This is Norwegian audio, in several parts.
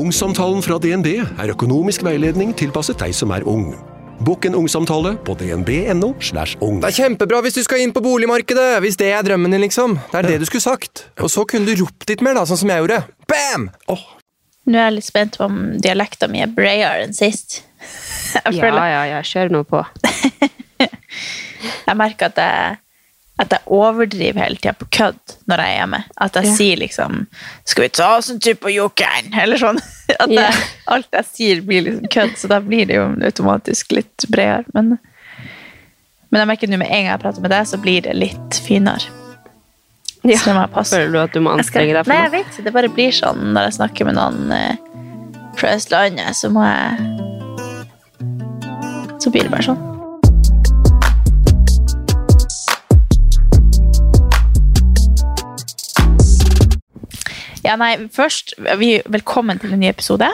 Ungsamtalen fra DNB er økonomisk veiledning tilpasset deg som er ung. Bokk en ungsamtale på dnb.no. slash ung. Det er kjempebra hvis du skal inn på boligmarkedet, hvis det er drømmen din, liksom. Det er det du skulle sagt. Og så kunne du ropt litt mer, da, sånn som jeg gjorde. Bam! Nå er jeg litt spent på om dialekta mi er bredere enn sist. Ja, ja, ja, kjør nå på. jeg merker at jeg, at jeg overdriver hele tida på kødd når jeg er hjemme. At jeg Ja. sier liksom 'Skal vi ta oss en tur på Jokeren?' Eller sånn. At Ja. jeg, alt jeg sier, blir liksom kødd, så da blir det jo automatisk litt bredere. Men, men jeg merker nå med en gang jeg prater med deg, så blir det litt finere. Ja. Så det må jeg passe. Føler du at du må anstrenge deg for noe? Nei, jeg vet ikke. Det bare blir sånn når jeg snakker med noen eh, fra Østlandet, så må jeg Så blir det bare sånn. Ja, nei, først vi, Velkommen til en ny episode.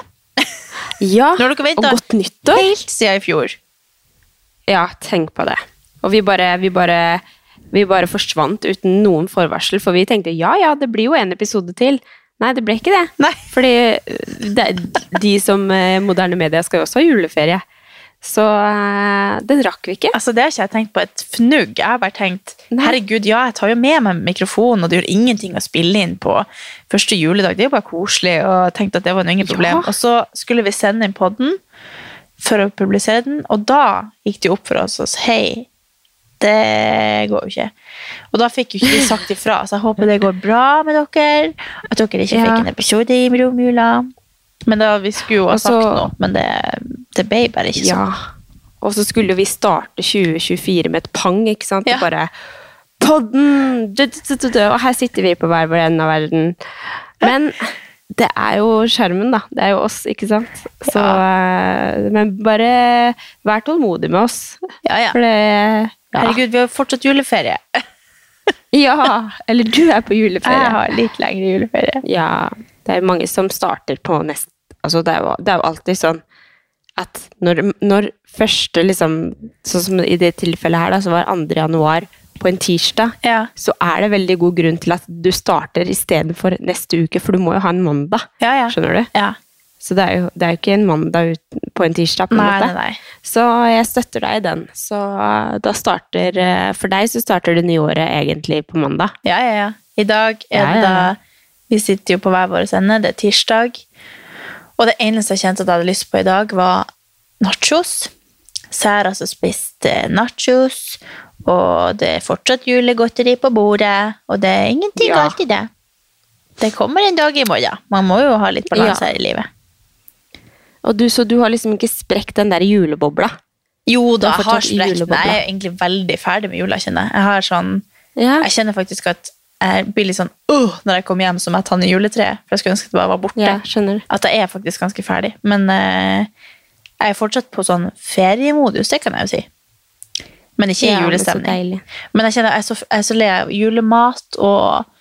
Ja, og godt nyttår. helt siden i fjor. Ja, tenk på det. Og vi bare, vi bare, vi bare forsvant uten noen forvarsel, for vi tenkte ja, ja, det blir jo en episode til. Nei, det ble ikke det. Nei. Fordi eh, det, de som eh, moderne media skal jo også ha juleferie. Så eh, den rakk vi ikke. Altså, Det har ikke jeg tenkt på et fnugg. Jeg har bare tenkt herregud, ja, jeg tar jo med meg mikrofonen, og det gjør ingenting å spille inn på første juledag. Det er jo bare koselig, og jeg tenkte at det var noe ingen Ja. problem. Og så skulle vi sende inn podden for å publisere den, og da gikk det jo opp for oss sa hei, det går jo ikke. Og da fikk jo ikke vi sagt ifra, så jeg håper det går bra med dere. At dere ikke Ja. fikk en episode i romjula. Men da, vi skulle jo ha Også, sagt noe, men det, det ble bare ikke sånn. Ja. Og så skulle vi starte 2024 med et pang, ikke sant? Ja. Og bare Podden! Og her sitter vi på hver vår ende av verden. Men det er jo skjermen, da. Det er jo oss, ikke sant? Så, ja. Men bare vær tålmodig med oss. Ja, ja. Det ja. Herregud, vi har fortsatt juleferie. ja. Eller du er på juleferie. Jeg har litt lengre juleferie. Ja, det er mange som starter på nest... Altså, det er jo, det er jo alltid sånn at når, når første liksom Sånn som i det tilfellet her, da, så var 2. januar på en tirsdag, Ja. så er det veldig god grunn til at du starter istedenfor neste uke, for du må jo ha en mandag. Ja, ja. Skjønner du? ja. Så det er jo, det er jo ikke en mandag på en tirsdag, på en Nei, måte. nei, nei. Så jeg støtter deg i den. Så da starter eh, For deg så starter det nye året egentlig på mandag. Ja, ja, ja. I dag er det da Vi sitter jo på hver vår ende. Det er tirsdag. Og det eneste jeg kjente at jeg hadde lyst på i dag, var nachos. Så jeg har altså spist nachos, og det er fortsatt julegodteri på bordet, og det er ingenting Ja. galt i det. Det kommer en dag i morgen. Man må jo ha litt balanse Ja. her i livet. Og du, så du har liksom ikke sprekt den der julebobla? Jo da, har jeg har sprukket den. Jeg er egentlig veldig ferdig med jula, kjenner jeg. Jeg har sånn Ja. Jeg kjenner faktisk at jeg blir litt sånn uh, når jeg kommer hjem som jeg tar ned juletreet. For jeg skulle ønske det bare var borte. Ja. At jeg er faktisk ganske ferdig. Men uh, jeg er fortsatt på sånn feriemodus, det kan jeg jo si. Men ikke i Ja, julestemning. Men jeg kjenner jeg er så, jeg er så lei av julemat og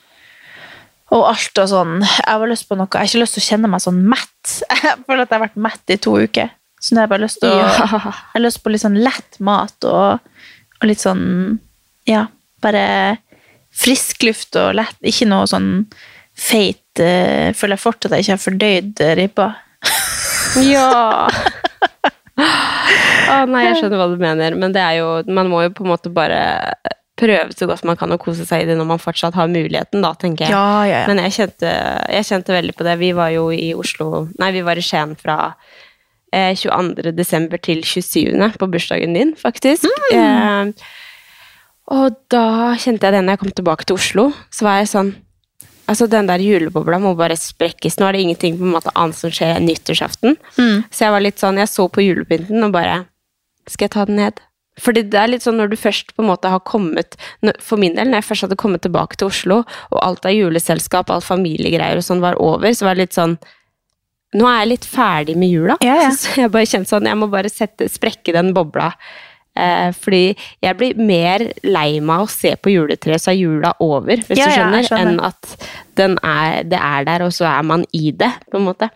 og alt og sånn. Jeg har lyst på noe. Jeg har ikke lyst til å kjenne meg sånn mett. Jeg føler at jeg har vært mett i to uker. Så nå har jeg bare lyst til å Ja. Jeg har lyst på litt sånn lett mat og, og litt sånn Ja, bare frisk luft og lett. Ikke noe sånn feit uh, Føler jeg fortsatt at jeg ikke har fordøyd eh, ribba. Ja! Å nei, jeg skjønner hva du mener, men det er jo Man må jo på en måte bare prøve så godt man kan å kose seg i det når man fortsatt har muligheten, da, tenker jeg. Ja, ja, ja. Men jeg kjente, jeg kjente veldig på det. Vi var jo i Oslo Nei, vi var i Skien fra eh, 22. desember til 27. på bursdagen din, faktisk. Eh, og da kjente jeg det når jeg kom tilbake til Oslo, så var jeg sånn Altså, den der julebobla må bare sprekkes. Nå er det ingenting på en måte annet som skjer enn nyttårsaften. Så jeg var litt sånn, jeg så på julepynten og bare Skal jeg ta den ned? Fordi det er litt sånn når du først på en måte har kommet For min del, når jeg først hadde kommet tilbake til Oslo, og alt av juleselskap, alt familiegreier og sånn var over, så var det litt sånn nå er jeg litt ferdig med jula. Ja, ja. Så jeg bare kjente sånn, jeg må bare sette, sprekke den bobla. Eh, fordi jeg blir mer lei meg å se på juletreet, så er jula over, hvis Ja, du skjønner, ja, skjønner. enn at den er, det er der, og så er man i det, på en måte.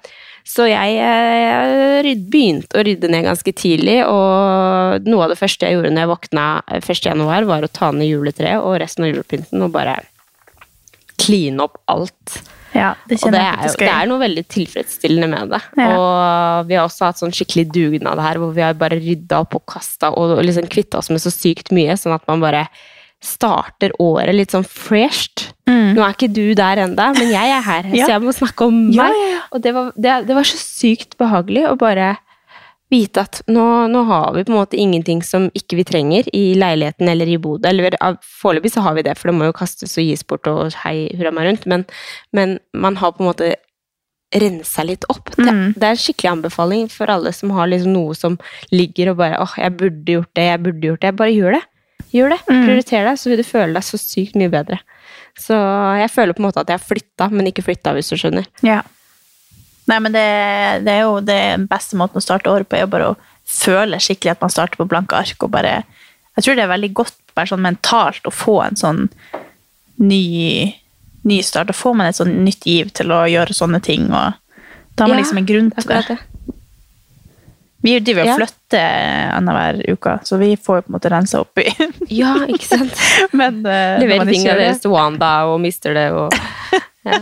Så jeg jeg begynte å rydde ned ganske tidlig, og noe av det første jeg gjorde når jeg våkna 1. januar, var å ta ned juletreet og resten av julepynten og bare kline opp alt. Ja, det Og det er, jo, det er noe veldig tilfredsstillende med det. Ja. Og vi har også hatt sånn skikkelig dugnad her, hvor vi har bare rydda opp og kasta og liksom kvitta oss med så sykt mye, sånn at man bare starter året litt sånn fresht. Nå er ikke du der enda, men jeg er her, Mm. Ja. så jeg må snakke om meg. Og det var, det, det var så sykt behagelig å bare vite at nå, nå har vi på en måte ingenting som ikke vi trenger i leiligheten eller i bodet. Eller foreløpig så har vi det, for det må jo kastes og gis bort og hei hurra meg rundt, men, men man har på en måte rensa litt opp. Det, Mm. det er en skikkelig anbefaling for alle som har liksom noe som ligger og bare åh, jeg burde gjort det, jeg burde gjort det. Bare gjør det. Gjør det. Mm. Prioriter det, så vil du føle deg så sykt mye bedre. Så jeg føler på en måte at jeg har flytta, men ikke flytta, hvis du skjønner. Ja. Nei, men det, det er jo den beste måten å starte året på, er jo bare å føle skikkelig at man starter på blanke ark. og bare, Jeg tror det er veldig godt bare sånn mentalt å få en sånn ny, ny start. Da får man et sånn nytt giv til å gjøre sånne ting. og Da har man Ja, liksom en grunn til det. Det. Vi driver og Ja. flytter annenhver uke, så vi får jo på en måte rensa opp i Ja, ikke sant? Men uh, Leverer ikke tingene det- deres til Wanda og mister det og ja.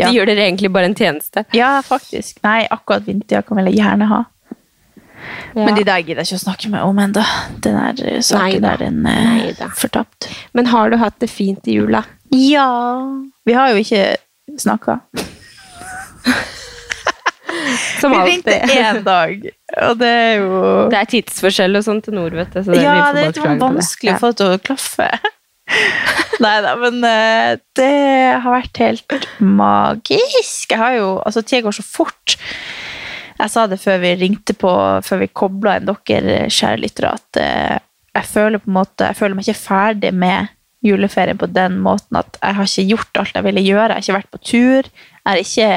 De gjør dere egentlig bare en tjeneste. Ja, faktisk. Nei, akkurat vinterjakken vil jeg gjerne ha. Ja. Men de der gidder jeg ikke å snakke med om ennå. Den der eh, saken Neida. der, den er fortapt. Men har du hatt det fint i jula? Ja Vi har jo ikke snakka. Som alltid. Vi ringte én dag, og det er jo Det er tidsforskjell og sånn til nord, vet du. Så det, Ja, det er litt vanskelig det. å få det til å klaffe. Nei da, men eh, det har vært helt magisk. Jeg har jo Altså, tida går så fort. Jeg sa det før vi ringte på, før vi kobla inn dere, kjære lyttere, at eh, jeg føler på en måte Jeg føler meg ikke ferdig med juleferien på den måten at jeg har ikke gjort alt jeg ville gjøre. Jeg har ikke vært på tur. Jeg har ikke.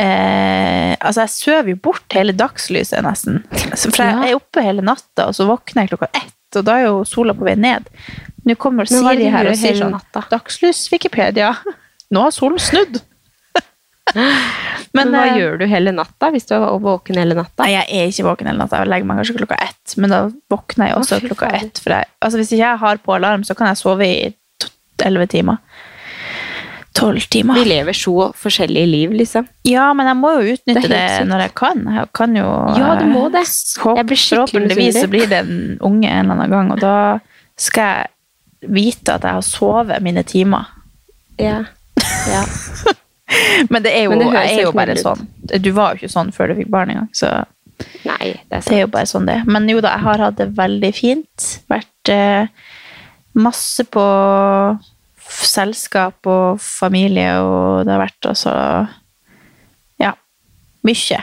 Eh, altså, jeg sover jo bort hele dagslyset, nesten. For jeg er oppe hele natta, og så våkner jeg klokka ett, og da er jo sola på vei ned. Nå kommer Men er Siri her og sier sånn natta? Dagslys, Wikipedia. Nå har solen snudd. Men, hva eh, gjør du hele natta hvis du er våken hele natta? Nei, jeg er ikke våken hele natta. Jeg legger meg kanskje klokka ett, men da våkner jeg også Å, klokka fader. ett. Jeg, altså, hvis ikke jeg har på alarm, så kan jeg sove i elleve timer. Tolv timer. Vi lever så forskjellige liv, liksom. Ja, men jeg må jo utnytte Det det, når jeg kan. Jeg kan jo Ja, du må det. Håp, Jeg blir skikkelig Forhåpentligvis så blir det en unge en eller annen gang, og da skal jeg vite at jeg har sovet mine timer. Ja. ja. Men det er jo, det jeg er jo bare ut. sånn. Du var jo ikke sånn før du fikk barn engang, så Nei, det er sant. det er jo bare sånn det. Men jo da, jeg har hatt det veldig fint. Vært eh, masse på selskap og familie, og det har vært altså ja, mye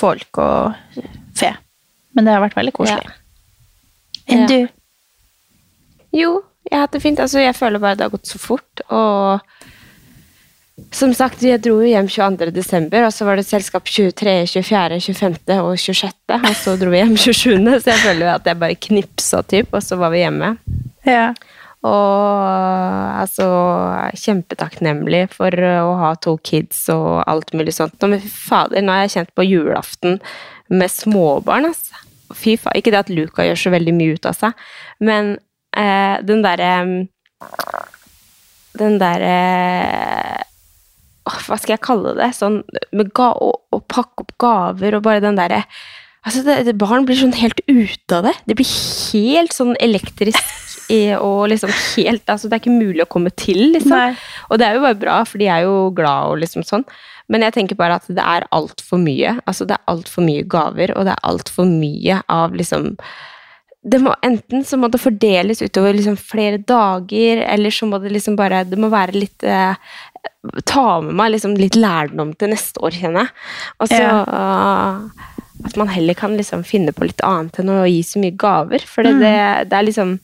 folk og fe. Men det har vært veldig koselig. Enn Ja. du? Jo, jeg har hatt det fint. Altså, jeg føler bare det har gått så fort. Og som sagt, jeg dro jo hjem 22. desember, og så var det selskap 23., 24., 25. og 26. Og så dro vi hjem 27., så jeg føler jo at jeg bare knipsa, typ, og så var vi hjemme. Ja. Og altså Kjempetakknemlig for å ha to kids og alt mulig sånt. Men fy fader, nå har jeg kjent på julaften med småbarn, altså. Fy faen. Ikke det at Luca gjør så veldig mye ut av seg, men eh, den derre Den derre Hva skal jeg kalle det? Sånn med ga å, pakke opp gaver og bare den derre Altså, det, det, Barn blir sånn helt ute av det. Det blir helt sånn elektrisk og liksom helt altså Det er ikke mulig å komme til, liksom. Nei. Og det er jo bare bra, for de er jo glad og liksom sånn. Men jeg tenker bare at det er altfor mye. Altså, det er altfor mye gaver, og det er altfor mye av liksom det må, enten så må det fordeles utover liksom flere dager, eller så må det liksom bare Det må være litt eh, Ta med meg liksom litt lærdom til neste år, kjenner jeg. Og så eh, At man heller kan liksom finne på litt annet enn å gi så mye gaver. For det, det, det er liksom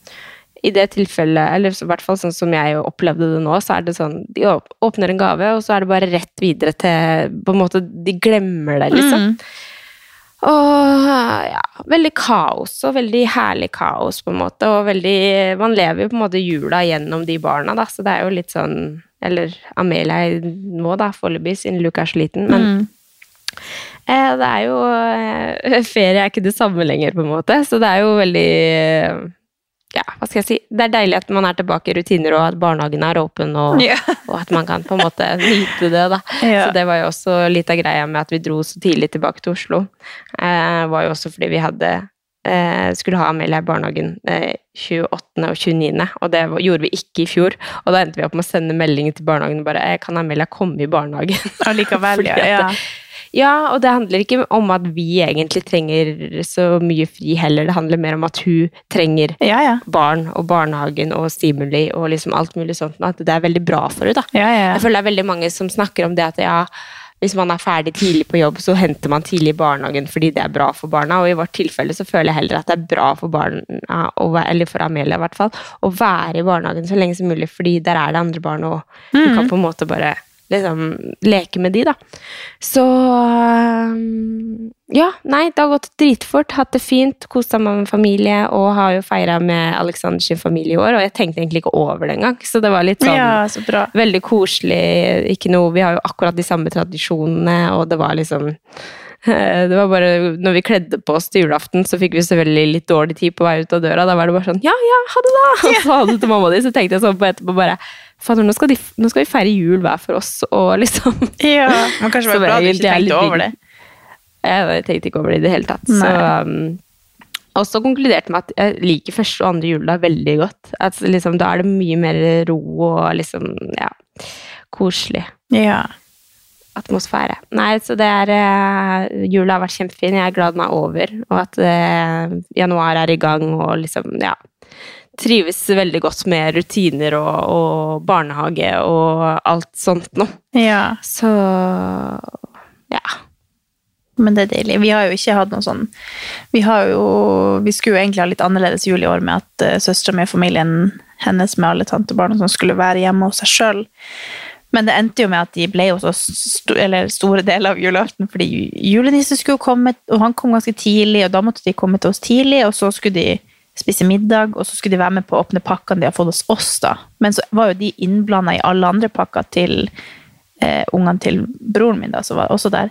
i det tilfellet, eller i hvert fall sånn som jeg opplevde det nå, så er det sånn De åpner en gave, og så er det bare rett videre til På en måte, de glemmer det, liksom. Mm. Og ja, veldig kaos, og veldig herlig kaos, på en måte. Og veldig Man lever jo på en måte jula gjennom de barna, da, så det er jo litt sånn Eller Amelia nå, da, foreløpig, siden Luke er så liten. Men Mm. eh, det er jo eh, Ferie er ikke det samme lenger, på en måte, så det er jo veldig eh, ja, hva skal jeg si? Det er deilig at man er tilbake i rutiner, og at barnehagen er åpen, og, Ja. og at man kan på en måte nyte det, da. Ja. Så det var jo også litt av greia med at vi dro så tidlig tilbake til Oslo. Eh, var jo også fordi vi hadde eh, skulle ha Amelia i barnehagen eh, 28. og 29., og det gjorde vi ikke i fjor. Og da endte vi opp med å sende melding til barnehagen bare eh, 'Kan Amelia komme i barnehagen?' Allikevel, ja. Ja. og det handler ikke om at vi egentlig trenger så mye fri heller. Det handler mer om at hun trenger Ja, ja. barn og barnehagen og stimuli og liksom alt mulig sånt. At det er veldig bra for henne, ja, ja. Jeg føler det er veldig mange som snakker om det at ja, hvis man er ferdig tidlig på jobb, så henter man tidlig i barnehagen fordi det er bra for barna. Og i vårt tilfelle så føler jeg heller at det er bra for barna, eller for Amelia i hvert fall, å være i barnehagen så lenge som mulig, fordi der er det andre barn, og du Mm. kan på en måte bare liksom leke med de, da. Så ja, nei, det har gått dritfort. Hatt det fint, kost meg med familie, og har jo feira med Aleksanders familie i år. Og jeg tenkte egentlig ikke over det engang, så det var litt sånn ja, så bra. Veldig koselig. Ikke noe, vi har jo akkurat de samme tradisjonene, og det var liksom det var bare, når vi kledde på oss til julaften, så fikk vi selvfølgelig litt dårlig tid på vei ut av døra. Da var det bare sånn Ja, ja, ha det, da! Og så hadde du til mamma di, så tenkte jeg sånn på etterpå bare Fader, nå, skal de- nå skal vi feire jul hver for oss, og liksom Ja, men kanskje det bra, var bra du ikke tenkte over det. Jeg tenkte ikke over det i det hele tatt. Så, um, og så konkluderte med at jeg liker første og andre juledag veldig godt. At liksom, da er det mye mer ro og liksom, ja, koselig Ja. Atmosfære. Nei, så det er uh, Jula har vært kjempefin. Jeg er glad den er over, og at uh, januar er i gang og liksom, ja Trives veldig godt med rutiner og, og barnehage og alt sånt noe. ja. Så ja. Men det er deilig. Vi har jo ikke hatt noe sånn Vi har jo Vi skulle jo egentlig ha litt annerledes jul i år med at uh, søstera mi og familien hennes med alle tantebarn sånn skulle være hjemme hos seg sjøl. Men det endte jo med at de ble hos oss st eller store deler av julaften fordi julenissen skulle komme, og han kom ganske tidlig, og da måtte de komme til oss tidlig, og så skulle de spise middag, og så skulle de være med på å åpne pakkene de har fått hos oss. da. Men så var jo de innblanda i alle andre pakker til eh, ungene til broren min, da, som var også der.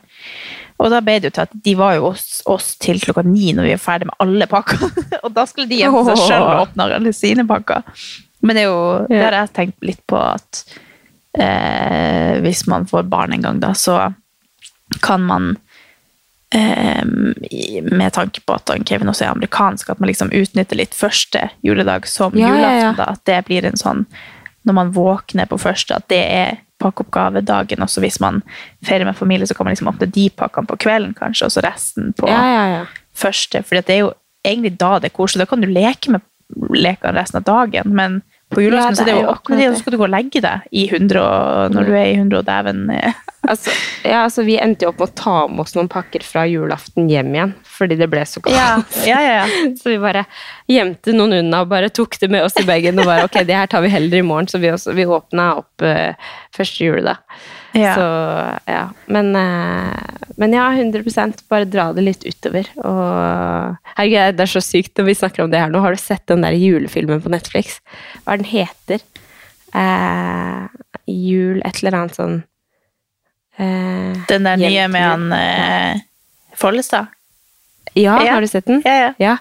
Og da ble det jo til at de var jo hos oss til klokka ni når vi var ferdig med alle pakker. og da skulle de hjem til seg sjøl og åpne alle sine pakker. Men det er jo, det har jeg tenkt litt på at eh, hvis man får barn en gang, da, så kan man eh, med tanke på at Kevin også er amerikansk, at man liksom utnytter litt første juledag som Ja, ja, julaften. ja. da, At det blir en sånn Når man våkner på første, at det er pakkeoppgavedagen. Også hvis man feirer med familie, så kan man liksom åpne de pakkene på kvelden, kanskje, og så resten på Ja, ja, ja. første. For det er jo egentlig da det er koselig. Da kan du leke med lekene resten av dagen, men på julaften Ja, så det er jo akkurat det. så skal du gå og legge deg i 100 og, når du er i 100 og dæven. Altså, ja, altså, vi endte jo opp med å ta med oss noen pakker fra julaften hjem igjen, fordi det ble så kaldt. Ja, ja, ja. Så vi bare gjemte noen unna og bare tok det med oss i bagen. Og bare, ok, det her tar vi heller i morgen. Så vi, også, vi åpna opp uh, første juledag. Ja. Så ja. Men, eh, men ja, 100% bare dra det litt utover. Og herregud, det er så sykt når vi snakker om det her nå. Har du sett den der julefilmen på Netflix? Hva er den heter? Eh, jul et eller annet sånn eh, Den der nye med han eh, Follestad. Ja, Ja. har du sett den? Ja, ja. Ja.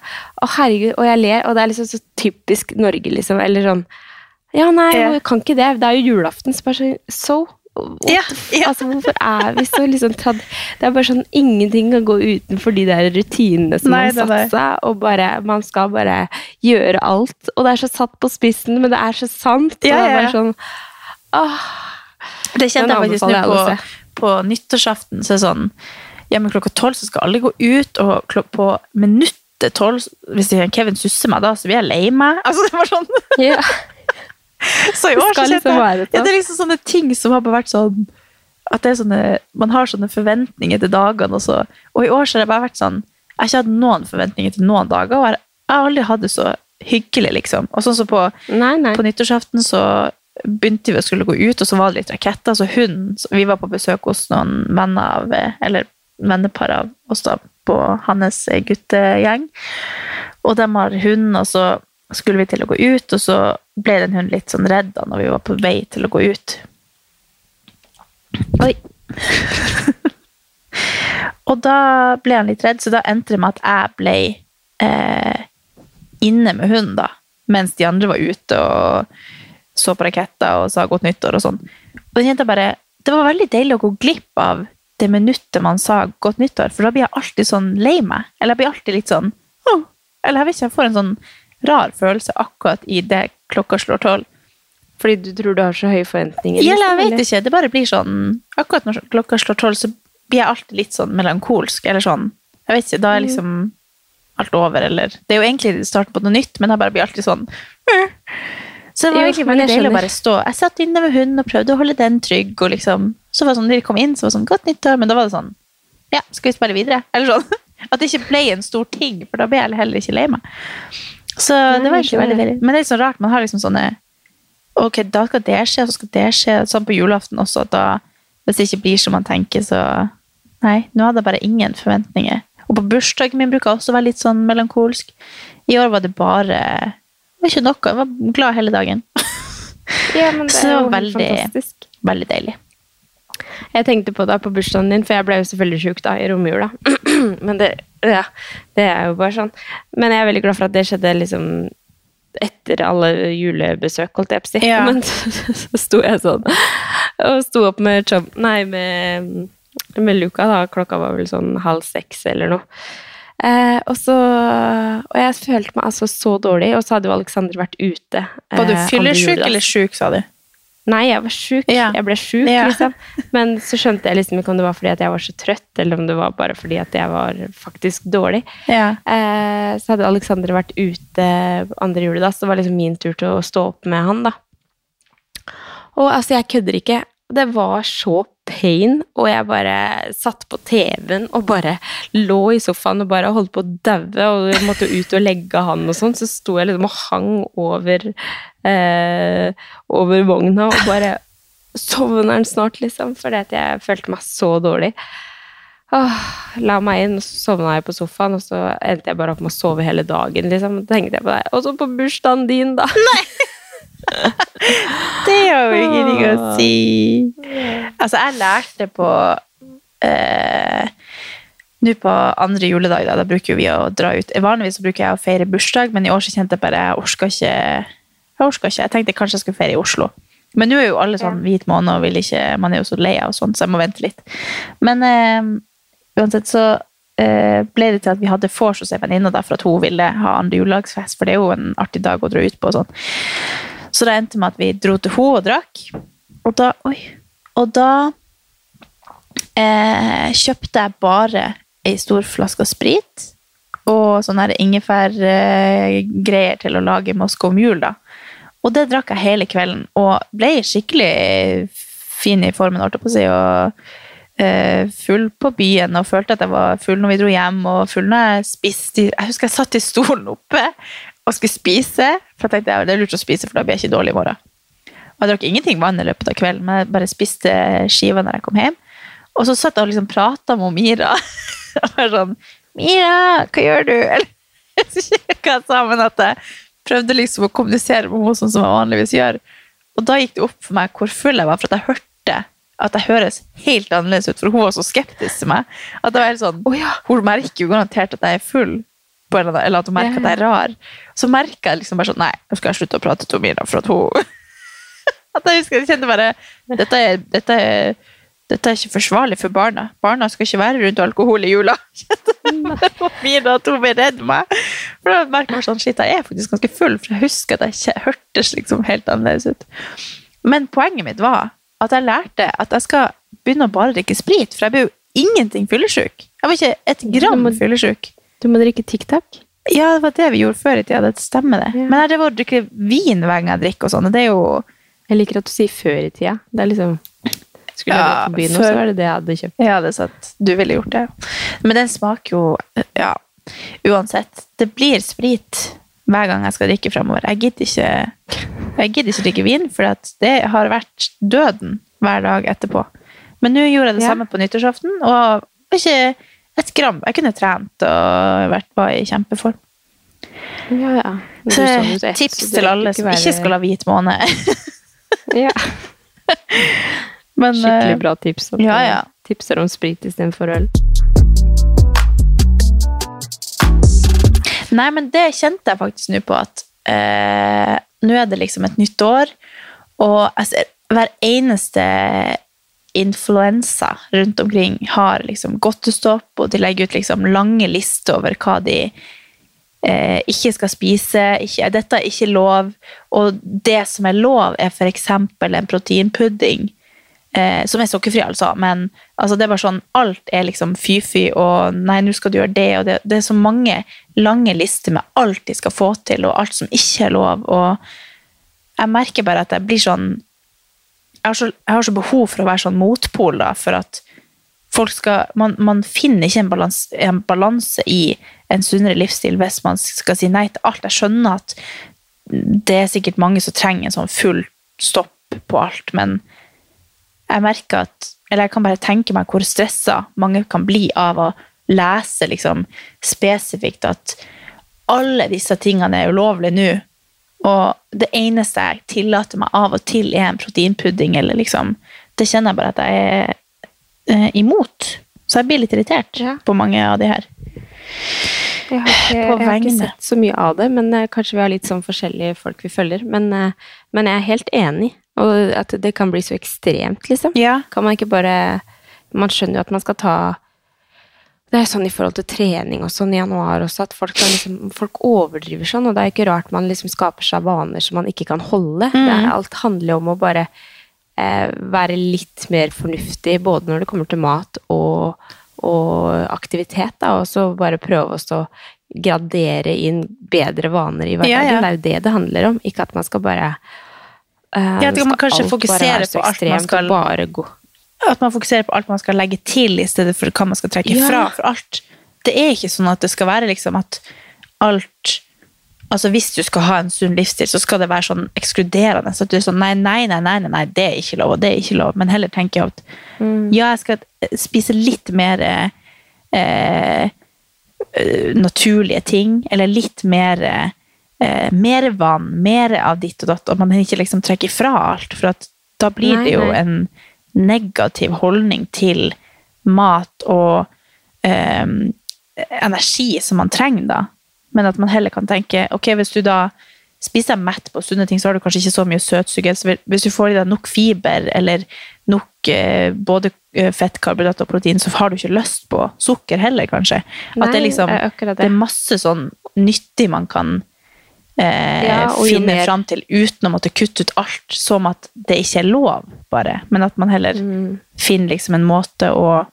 Å, herregud, og jeg ler, og det er liksom så typisk Norge, liksom. Eller sånn Ja, nei, Ja. jeg kan ikke det. Det er jo julaften. Så bare So? What Ja, ja. Altså, hvorfor er vi så liksom tatt Det er bare sånn Ingenting kan gå utenfor de der rutinene som Nei, man har satt seg, og bare Man skal bare gjøre alt. Og det er så satt på spissen, men det er så sant. Og Ja, det er bare sånn Åh. Det kjente jeg faktisk nå på, på nyttårsaften. Så er sånn, ja, men klokka tolv så skal alle gå ut, og på minuttet tolv Hvis Kevin susser meg da, så blir jeg lei meg. Altså, det var sånn. Ja. Så i år så kjente liksom jeg ja. Det er liksom sånne ting som har bare vært sånn At det sånne, man har sånne forventninger til dagene. Og, så, og i år så har det bare vært sånn Jeg har ikke hatt noen forventninger til noen dager. Og jeg har aldri hatt det så hyggelig, liksom. Og sånn som på, Nei, nei. på nyttårsaften så begynte vi å skulle gå ut, og så var det litt raketter. Så hun så Vi var på besøk hos noen venner av Eller vennepar av oss da, på hans guttegjeng. Og de har hund, og så skulle vi til å gå ut, og så ble den hunden litt sånn redd da når vi var på vei til å gå ut. Oi. og da ble han litt redd, så da endte det med at jeg ble eh, inne med hunden, da. Mens de andre var ute og så på raketter og sa godt nyttår og sånn. Og den jenta bare Det var veldig deilig å gå glipp av det minuttet man sa godt nyttår, for da blir jeg alltid sånn lei meg. Eller jeg blir alltid litt sånn oh. Eller jeg vet ikke, jeg får en sånn rar følelse akkurat i det klokka slår tolv. Fordi du tror du har så høye forventninger? Ja, jeg liksom, vet ikke. Det bare blir sånn Akkurat når klokka slår tolv, så blir jeg alltid litt sånn melankolsk. Eller sånn Jeg vet ikke, da er liksom alt over, eller Det er jo egentlig starten på noe nytt, men jeg bare blir alltid sånn «Øh». Så det var egentlig veldig deilig å bare stå Jeg satt inne med hunden og prøvde å holde den trygg, og liksom Så var det sånn, når de kom inn, så var det sånn Godt nyttår, men da var det sånn Ja, skal vi spille videre? Eller sånn. At det ikke ble en stor ting, for da ble jeg heller ikke lei meg. Så det var egentlig veldig deilig. Men det er litt sånn rart, man har liksom sånne Ok, da skal det skje, og så skal det skje. Sånn på julaften også, at da Hvis det ikke blir som man tenker, så Nei, nå hadde jeg bare ingen forventninger. Og på bursdagen min bruker jeg også være litt sånn melankolsk. I år var det bare Det var ikke noe. Jeg var glad hele dagen. Ja, men det Så det var veldig, fantastisk. veldig deilig. Jeg tenkte på deg på bursdagen din, for jeg ble jo selvfølgelig sjuk i romjula. Men det, ja, det er jo bare sånn. Men jeg er veldig glad for at det skjedde liksom etter alle julebesøk, holdt jeg på å si. Ja. Men så sto jeg sånn og sto opp med, Chub- nei, med, med Luca, da. Klokka var vel sånn halv seks eller noe. Eh, og så Og jeg følte meg altså så dårlig, og så hadde jo Alexander vært ute. Var du eh, fyllesyk eller sjuk, sa du? Nei, jeg var sjuk. Ja. Jeg ble sjuk, Ja. liksom. Men så skjønte jeg liksom ikke om det var fordi at jeg var så trøtt, eller om det var bare fordi at jeg var faktisk dårlig. Ja. Eh, så hadde Alexander vært ute andre juledag, så det var liksom min tur til å stå opp med han, da. Og altså, jeg kødder ikke. Det var så pain, og jeg bare satt på TV-en og bare lå i sofaen og bare holdt på å daue, og jeg måtte ut og legge han og sånn, så sto jeg liksom og hang over, eh, over vogna og bare Sovner han snart, liksom? Fordi at jeg følte meg så dårlig. Åh, la meg inn, og så sovna jeg på sofaen, og så endte jeg bare opp med å sove hele dagen. liksom. Tenkte jeg på deg. Og så på bursdagen din, da. Det har jo ingenting å si. Altså, jeg lærte på eh, Nå på andre juledag, da, da bruker vi å dra ut. Vanligvis så bruker jeg å feire bursdag, men i år så kjente jeg bare jeg orka ikke. Jeg orka ikke. Jeg tenkte kanskje jeg skulle feire i Oslo. Men nå er jo alle sånn hvit måned, og vil ikke, man er jo så lei av sånt, så jeg må vente litt. Men eh, uansett så eh, ble det til at vi hadde vors hos ei venninne for at hun ville ha andre julelagsfest, for det er jo en artig dag å dra ut på. og sånn. Så det endte med at vi dro til henne og drakk. Og da, oi, og da eh, kjøpte jeg bare ei stor flaske sprit og sånne ingefærgreier til å lage Moskva om jul, da. Og det drakk jeg hele kvelden, og ble skikkelig fin i formen, holdt på å si. og eh, full på byen og følte at jeg var full når vi dro hjem. og full når Jeg spiste. Jeg husker jeg satt i stolen oppe og skulle spise. For jeg tenkte det er lurt å spise, for da blir jeg ikke dårlig i morgen. Og jeg drakk ingenting vann i løpet av kvelden, men jeg bare spiste skiva når jeg kom hjem. Og så satt jeg og liksom prata med Mira. og var sånn 'Mira, hva gjør du?' Eller jeg husker ikke jeg sa, men at jeg prøvde liksom å kommunisere med henne sånn som jeg vanligvis gjør. Og da gikk det opp for meg hvor full jeg var, for at jeg hørte at jeg høres helt annerledes ut, for hun var så skeptisk til meg. At det var helt sånn, Hun merker jo garantert at jeg er full, eller eller at hun merker at jeg er rar. Så merka jeg liksom bare sånn Nei, nå skal jeg slutte å prate til Mira, for at hun At jeg husker jeg kjente bare Dette er, dette er dette er ikke forsvarlig for barna. Barna skal ikke være rundt alkohol i jula. Og Mira at hun ble redd meg. For da merker jeg sånn, shit, jeg er faktisk ganske full, for jeg husker at jeg ikke hørtes liksom helt annerledes ut. Men poenget mitt var at jeg lærte at jeg skal begynne å bare drikke sprit, for jeg ble jo ingenting fyllesyk. Jeg var ikke et gram fyllesyk. Du må drikke TikTok. Ja, det var det vi gjorde før i tida. Det stemmer, det. Men jeg drev og drikker vin hver gang jeg drikker og sånn, og det er jo Jeg liker at du sier før i tida. Det er liksom Skulle jeg gått på byen, før- så var det det jeg hadde kjøpt. Det er sant. Du ville gjort det. Men den smaker jo Ja, uansett. Det blir sprit. hver gang jeg skal drikke fremover. Jeg gidder ikke, jeg gidder ikke drikke vin, for det har vært døden hver dag etterpå. Men nå gjorde jeg det Ja. samme på nyttårsaften, og ikke et gram. Jeg kunne trent og vært var i kjempeform. Ja, ja. Så så tips så til alle som ikke skal ha hvit måne. Ja, Men, skikkelig eh, bra tips. at ja, ja. Tipser om sprit istedenfor øl. Nei, men det kjente jeg faktisk nå på at eh, nå er det liksom et nytt år, og jeg ser hver eneste influensa rundt omkring har liksom godtestopp, og de legger ut liksom lange lister over hva de eh, ikke skal spise. Ikke, dette er ikke lov. Og det som er lov, er f.eks. en proteinpudding. Eh, som er sukkerfri, altså. Men altså, det er bare sånn, alt er liksom fy-fy, og nei, nå skal du gjøre det, og det, det er så mange lange lister med alt de skal få til, og alt som ikke er lov. Og jeg merker bare at jeg blir sånn Jeg har så, jeg har så behov for å være sånn motpol, da, for at folk skal Man, man finner ikke en balanse, en balanse i en sunnere livsstil hvis man skal si nei til alt. Jeg skjønner at det er sikkert mange som trenger en sånn full stopp på alt, men jeg merker at Eller jeg kan bare tenke meg hvor stressa mange kan bli av å lese liksom spesifikt at alle disse tingene er ulovlige nå. Og det eneste jeg tillater meg av og til, er en proteinpudding. eller liksom, Det kjenner jeg bare at jeg er eh, imot. Så jeg blir litt irritert Ja. på mange av de her. Jeg har ikke, jeg har ikke sett så mye av det, men eh, kanskje vi har litt sånn forskjellige folk vi følger. Men, eh, men jeg er helt enig, og at det kan bli så ekstremt, liksom. Ja. Kan man ikke bare Man skjønner jo at man skal ta Det er sånn i forhold til trening og sånn i januar også, at folk, kan liksom, folk overdriver sånn, og det er ikke rart man liksom skaper seg vaner som man ikke kan holde. Det er, alt handler om å bare eh, være litt mer fornuftig, både når det kommer til mat og, og aktivitet, da, og så bare prøve å gradere inn bedre vaner i hverdagen. Ja, ja. Det er jo det det handler om, ikke at man skal bare eh, Ja, at man kanskje fokuserer på alt man skal- bare gå At man fokuserer på alt man skal legge til, i stedet for hva man skal trekke Ja. fra. For alt Det er ikke sånn at det skal være liksom at alt Altså Hvis du skal ha en sunn livsstil, så skal det være sånn ekskluderende. Så at du er sånn nei, nei, nei, nei, nei, det er ikke lov, og det er ikke lov. Men heller tenker jeg at ja, jeg skal spise litt mer eh, eh, naturlige ting, eller litt mer eh, mer vann, mer av ditt og datt, og man ikke liksom trekker fra alt. For da blir Nei, det jo nei. en negativ holdning til mat og eh, energi som man trenger da. Men at man heller kan tenke, ok, hvis du da spiser deg mett på sunne ting, så har du kanskje ikke så mye søtsuger. Så hvis du får i deg nok fiber, eller nok eh, både eh, fett, karbohydrat og protein, så har du ikke lyst på sukker heller, kanskje. Nei, at det, liksom, det det. det er masse sånn nyttig man kan eh, Ja, finner mer- fram til uten å måtte kutte ut alt som at det ikke er lov, bare. Men at man heller Mm. finner liksom en måte å,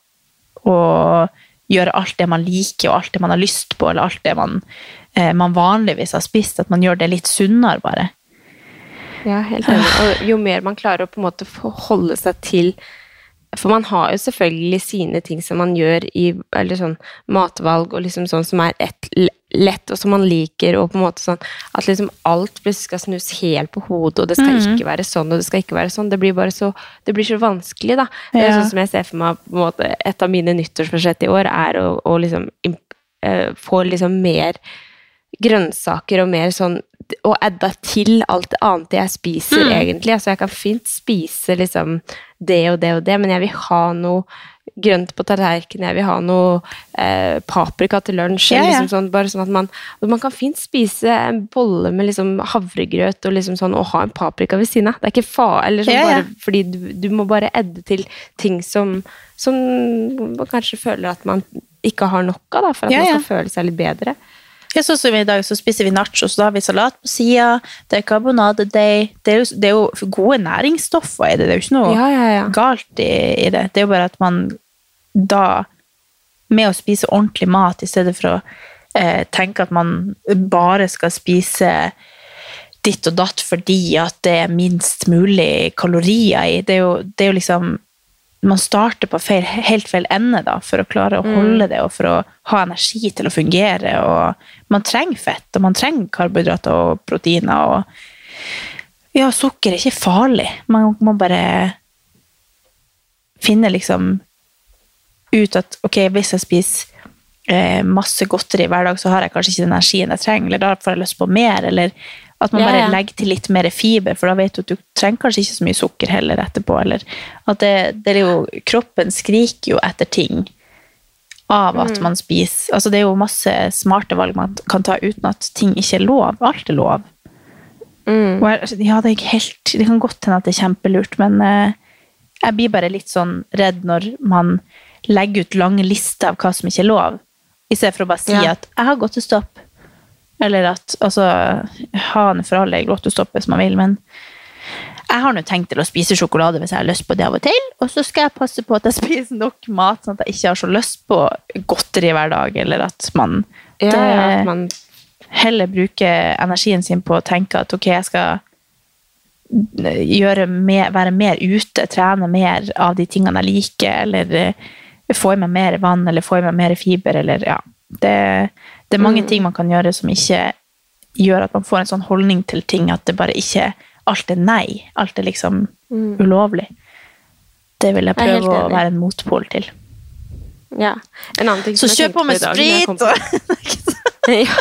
å gjøre alt det man liker, og alt det man har lyst på, eller alt det man, eh, man vanligvis har spist, at man gjør det litt sunnere, bare. Ja, helt enig. Og jo mer man klarer å på en måte holde seg til For man har jo selvfølgelig sine ting som man gjør i eller sånn matvalg, og liksom sånn som er ett, lett, og som man liker, og på en måte sånn at liksom alt skal snus helt på hodet, og det skal ikke være sånn, og det skal ikke være sånn. Det blir bare så, det blir så vanskelig, da. Det er sånn som jeg ser for meg på en måte, Et av mine nyttårsbudsjett i år er å, å liksom eh, få liksom mer grønnsaker og mer sånn Og adda til alt det annet jeg spiser, Mm. egentlig. Altså, jeg kan fint spise liksom det og det og det, men jeg vil ha noe grønt på tallerkenen, jeg vil ha noe eh, paprika til lunsj. Ja, ja. Liksom sånn, bare sånn at man, man kan fint spise en bolle med liksom havregrøt og, liksom sånn, og ha en paprika ved siden av. Det er ikke fa eller sånn, Ja, bare fordi du, du må bare edde til ting som, som man kanskje føler at man ikke har nok av, da, for at man skal føle seg litt bedre. Ja, sånn som I dag så spiser vi nachos, så da har vi salat på sida, det er karbonadedeig det, er jo- det er jo gode næringsstoffer i det, det er jo ikke noe Ja, ja, ja. galt i, i det. Det er jo bare at man da, med å spise ordentlig mat, i stedet for å eh, tenke at man bare skal spise ditt og datt fordi at det er minst mulig kalorier i, det er jo, det er jo liksom man starter på feil, helt feil ende da, for å klare å holde det, og for å ha energi til å fungere. Og man trenger fett, og man trenger karbohydrater og proteiner. Og ja, sukker er ikke farlig. Man må bare finne liksom ut at ok, hvis jeg spiser eh, masse godteri hver dag, så har jeg kanskje ikke den energien jeg trenger, eller da får jeg lyst på mer, eller at man bare legger til litt mer fiber, for da vet du at du trenger kanskje ikke så mye sukker heller etterpå, eller at det, det er jo, kroppen skriker jo etter ting av at Mm. man spiser, altså det er jo masse smarte valg man kan ta uten at ting ikke er lov, alt er lov. Mm. Jeg, ja, det, er helt, det kan godt hende at det er kjempelurt, men eh, jeg blir bare litt sånn redd når man legger ut lange lister av hva som ikke er lov, i stedet for å bare si Ja. at 'jeg har gått til stopp'. Eller at altså, ha den for alle i stoppe hvis man vil, men jeg har nå tenkt til å spise sjokolade hvis jeg har lyst på det av og til, og så skal jeg passe på at jeg spiser nok mat, sånn at jeg ikke har så lyst på godteri hver dag, eller at man, Ja, det, ja, at man heller bruker energien sin på å tenke at ok, jeg skal gjøre mer, være mer ute, trene mer av de tingene jeg liker, eller eh, få i meg mer vann, eller få i meg mer fiber, eller ja. Det, det er mange ting man kan gjøre som ikke gjør at man får en sånn holdning til ting at det bare ikke Alt er nei. Alt er liksom ulovlig. Det vil jeg Jeg prøve å være en motpol til. Ja. En annen ting Så som jeg kjør på med jeg sprit! ja.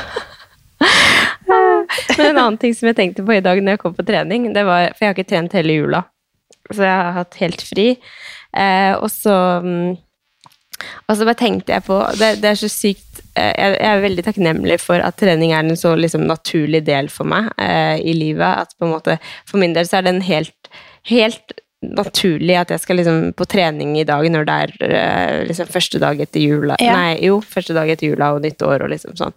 Men en annen ting som jeg tenkte på i dag når jeg kom på trening, det var For jeg har ikke trent hele jula. Så jeg har hatt helt fri. Eh, og så mm, Og så bare tenkte jeg på Det, det er så sykt jeg, jeg er veldig takknemlig for at trening er en så liksom, naturlig del for meg eh, i livet. At på en måte For min del så er det en helt, helt naturlig at jeg skal liksom på trening i dag når det er eh, liksom første dag etter jula. Ja. Nei, jo, første dag etter jula og nyttår og liksom sånn.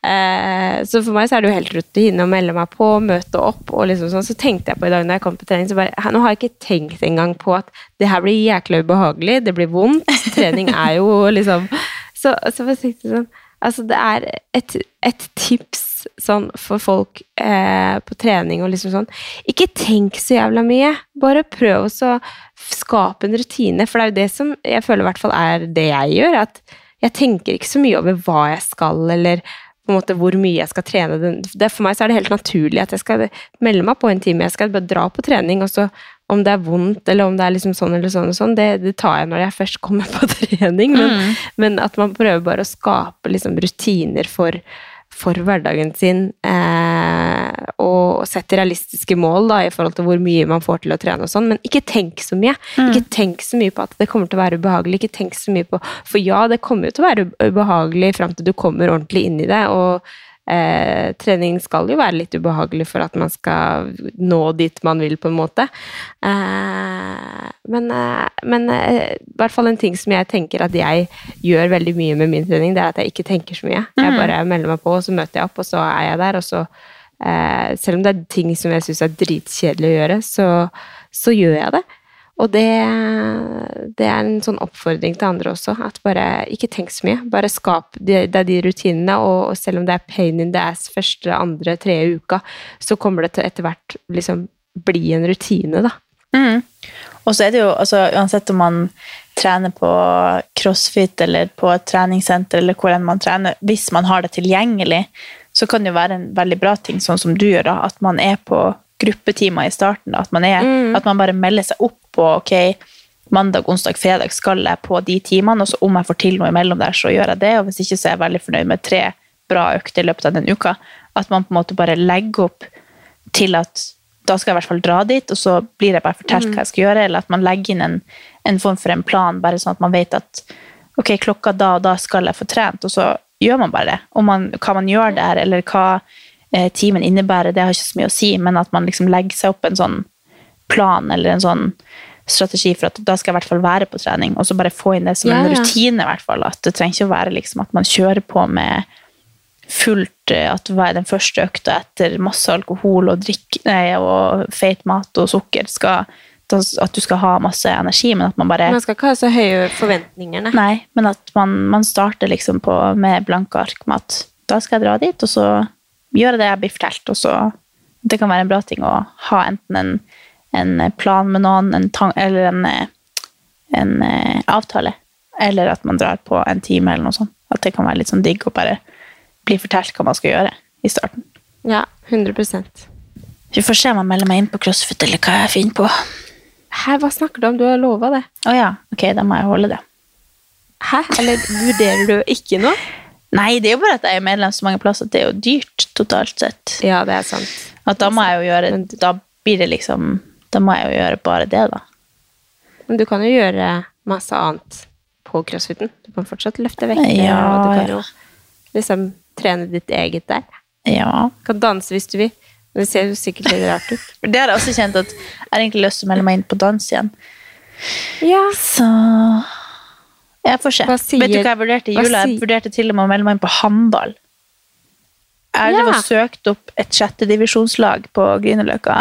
Eh, så for meg så er det jo helt rutine å melde meg på, møte opp og liksom sånn. Så tenkte jeg på i dag når jeg kom på trening, så bare Nå har jeg ikke tenkt engang på at det her blir jækla ubehagelig, det blir vondt. Trening er jo liksom Så, så jeg sånn Altså, det er et, et tips sånn for folk eh, på trening og liksom sånn Ikke tenk så jævla mye. Bare prøv å skape en rutine, for det er jo det som jeg føler i hvert fall er det jeg gjør. At jeg tenker ikke så mye over hva jeg skal, eller på en måte hvor mye jeg skal trene. Det, for meg så er det helt naturlig at jeg skal melde meg på en time. Jeg skal bare dra på trening, og så om det er vondt, eller om det er liksom sånn eller sånn, sånn det, det tar jeg når jeg først kommer på trening. Men, men at man prøver bare å skape liksom rutiner for, for hverdagen sin, eh, og sette realistiske mål da, i forhold til hvor mye man får til å trene og sånn, men ikke tenk så mye. Ikke tenk så mye på at det kommer til å være ubehagelig, ikke tenk så mye på For ja, det kommer jo til å være ubehagelig fram til du kommer ordentlig inn i det, og eh, trening skal jo være litt ubehagelig for at man skal nå dit man vil, på en måte. Eh, men eh, men eh, i hvert fall en ting som jeg tenker at jeg gjør veldig mye med min trening, det er at jeg ikke tenker så mye. Jeg bare melder meg på, og så møter jeg opp, og så er jeg der, og så eh, Selv om det er ting som jeg syns er dritkjedelig å gjøre, så, så gjør jeg det. Og det, det er en sånn oppfordring til andre også, at bare ikke tenk så mye. Bare skap de, de rutinene, og selv om det er pain in the ass første, andre, tredje uka, så kommer det til etter hvert liksom bli en rutine, da. Og så er det jo, altså, uansett om man trener på crossfit eller på et treningssenter, eller hvor enn man trener, hvis man har det tilgjengelig, så kan det jo være en veldig bra ting, sånn som du gjør, da, at man er på gruppetimer i starten. At, man er, at man bare melder seg opp på ok, mandag, onsdag, fredag skal jeg på de timene, og så om jeg får til noe imellom der, så gjør jeg det, og hvis ikke så er jeg veldig fornøyd med tre bra økter i løpet av den uka. At man på en måte bare legger opp til at da skal jeg i hvert fall dra dit, og så blir jeg bare fortalt hva jeg skal gjøre, eller at man legger inn en, en form for en plan, bare sånn at man vet at ok, klokka da og da skal jeg få trent, og så gjør man bare det. Om man, hva man gjør der, eller hva timen innebærer, det har ikke så mye å si, men at man liksom legger seg opp en sånn plan, eller en sånn strategi for at da skal jeg i hvert fall være på trening, og så bare få inn det som Ja, en rutine, i hvert fall. At det trenger ikke å være liksom at man kjører på med fullt eh, at hva er den første økta etter masse alkohol og drikk nei, og feit mat og sukker skal, at du skal ha masse energi, men at man bare Man skal ikke ha så høye forventninger, nei. Nei, men at man, man starter liksom på, med blanke ark med at da skal jeg dra dit, og så gjøre det jeg blir fortalt, og så Det kan være en bra ting å ha enten en, en plan med noen, en tang, eller en, en eh, avtale. Eller at man drar på en time eller noe sånt. At det kan være litt sånn digg å bare bli fortalt hva man skal gjøre i starten. Ja, 100 Vi får se om jeg melder meg inn på crossfit, eller hva jeg finner på. Hæ, hva snakker du om? Du har lova det. Å ja, ok, da må jeg holde det. Hæ? Eller vurderer du ikke noe? Nei, det er jo bare at jeg er medlem så mange plasser at det er jo dyrt totalt sett. Ja, det er sant. At da må jeg jo gjøre Da blir det liksom Da må jeg jo gjøre bare det, da. Men du kan jo gjøre masse annet på crossfiten. Du kan fortsatt løfte vekter, Ja, og du kan ja. jo liksom trene ditt eget der. Ja. Du kan danse hvis du vil. Det ser jo sikkert litt rart ut. Det har jeg også kjent at jeg har egentlig lyst til å melde meg inn på dans igjen. Ja. Så jeg får se. Sier- Vet du hva jeg vurderte i jula? Jeg vurderte til og med å melde meg inn på håndball. Jeg Ja. har søkt opp et sjettedivisjonslag på Grünerløkka.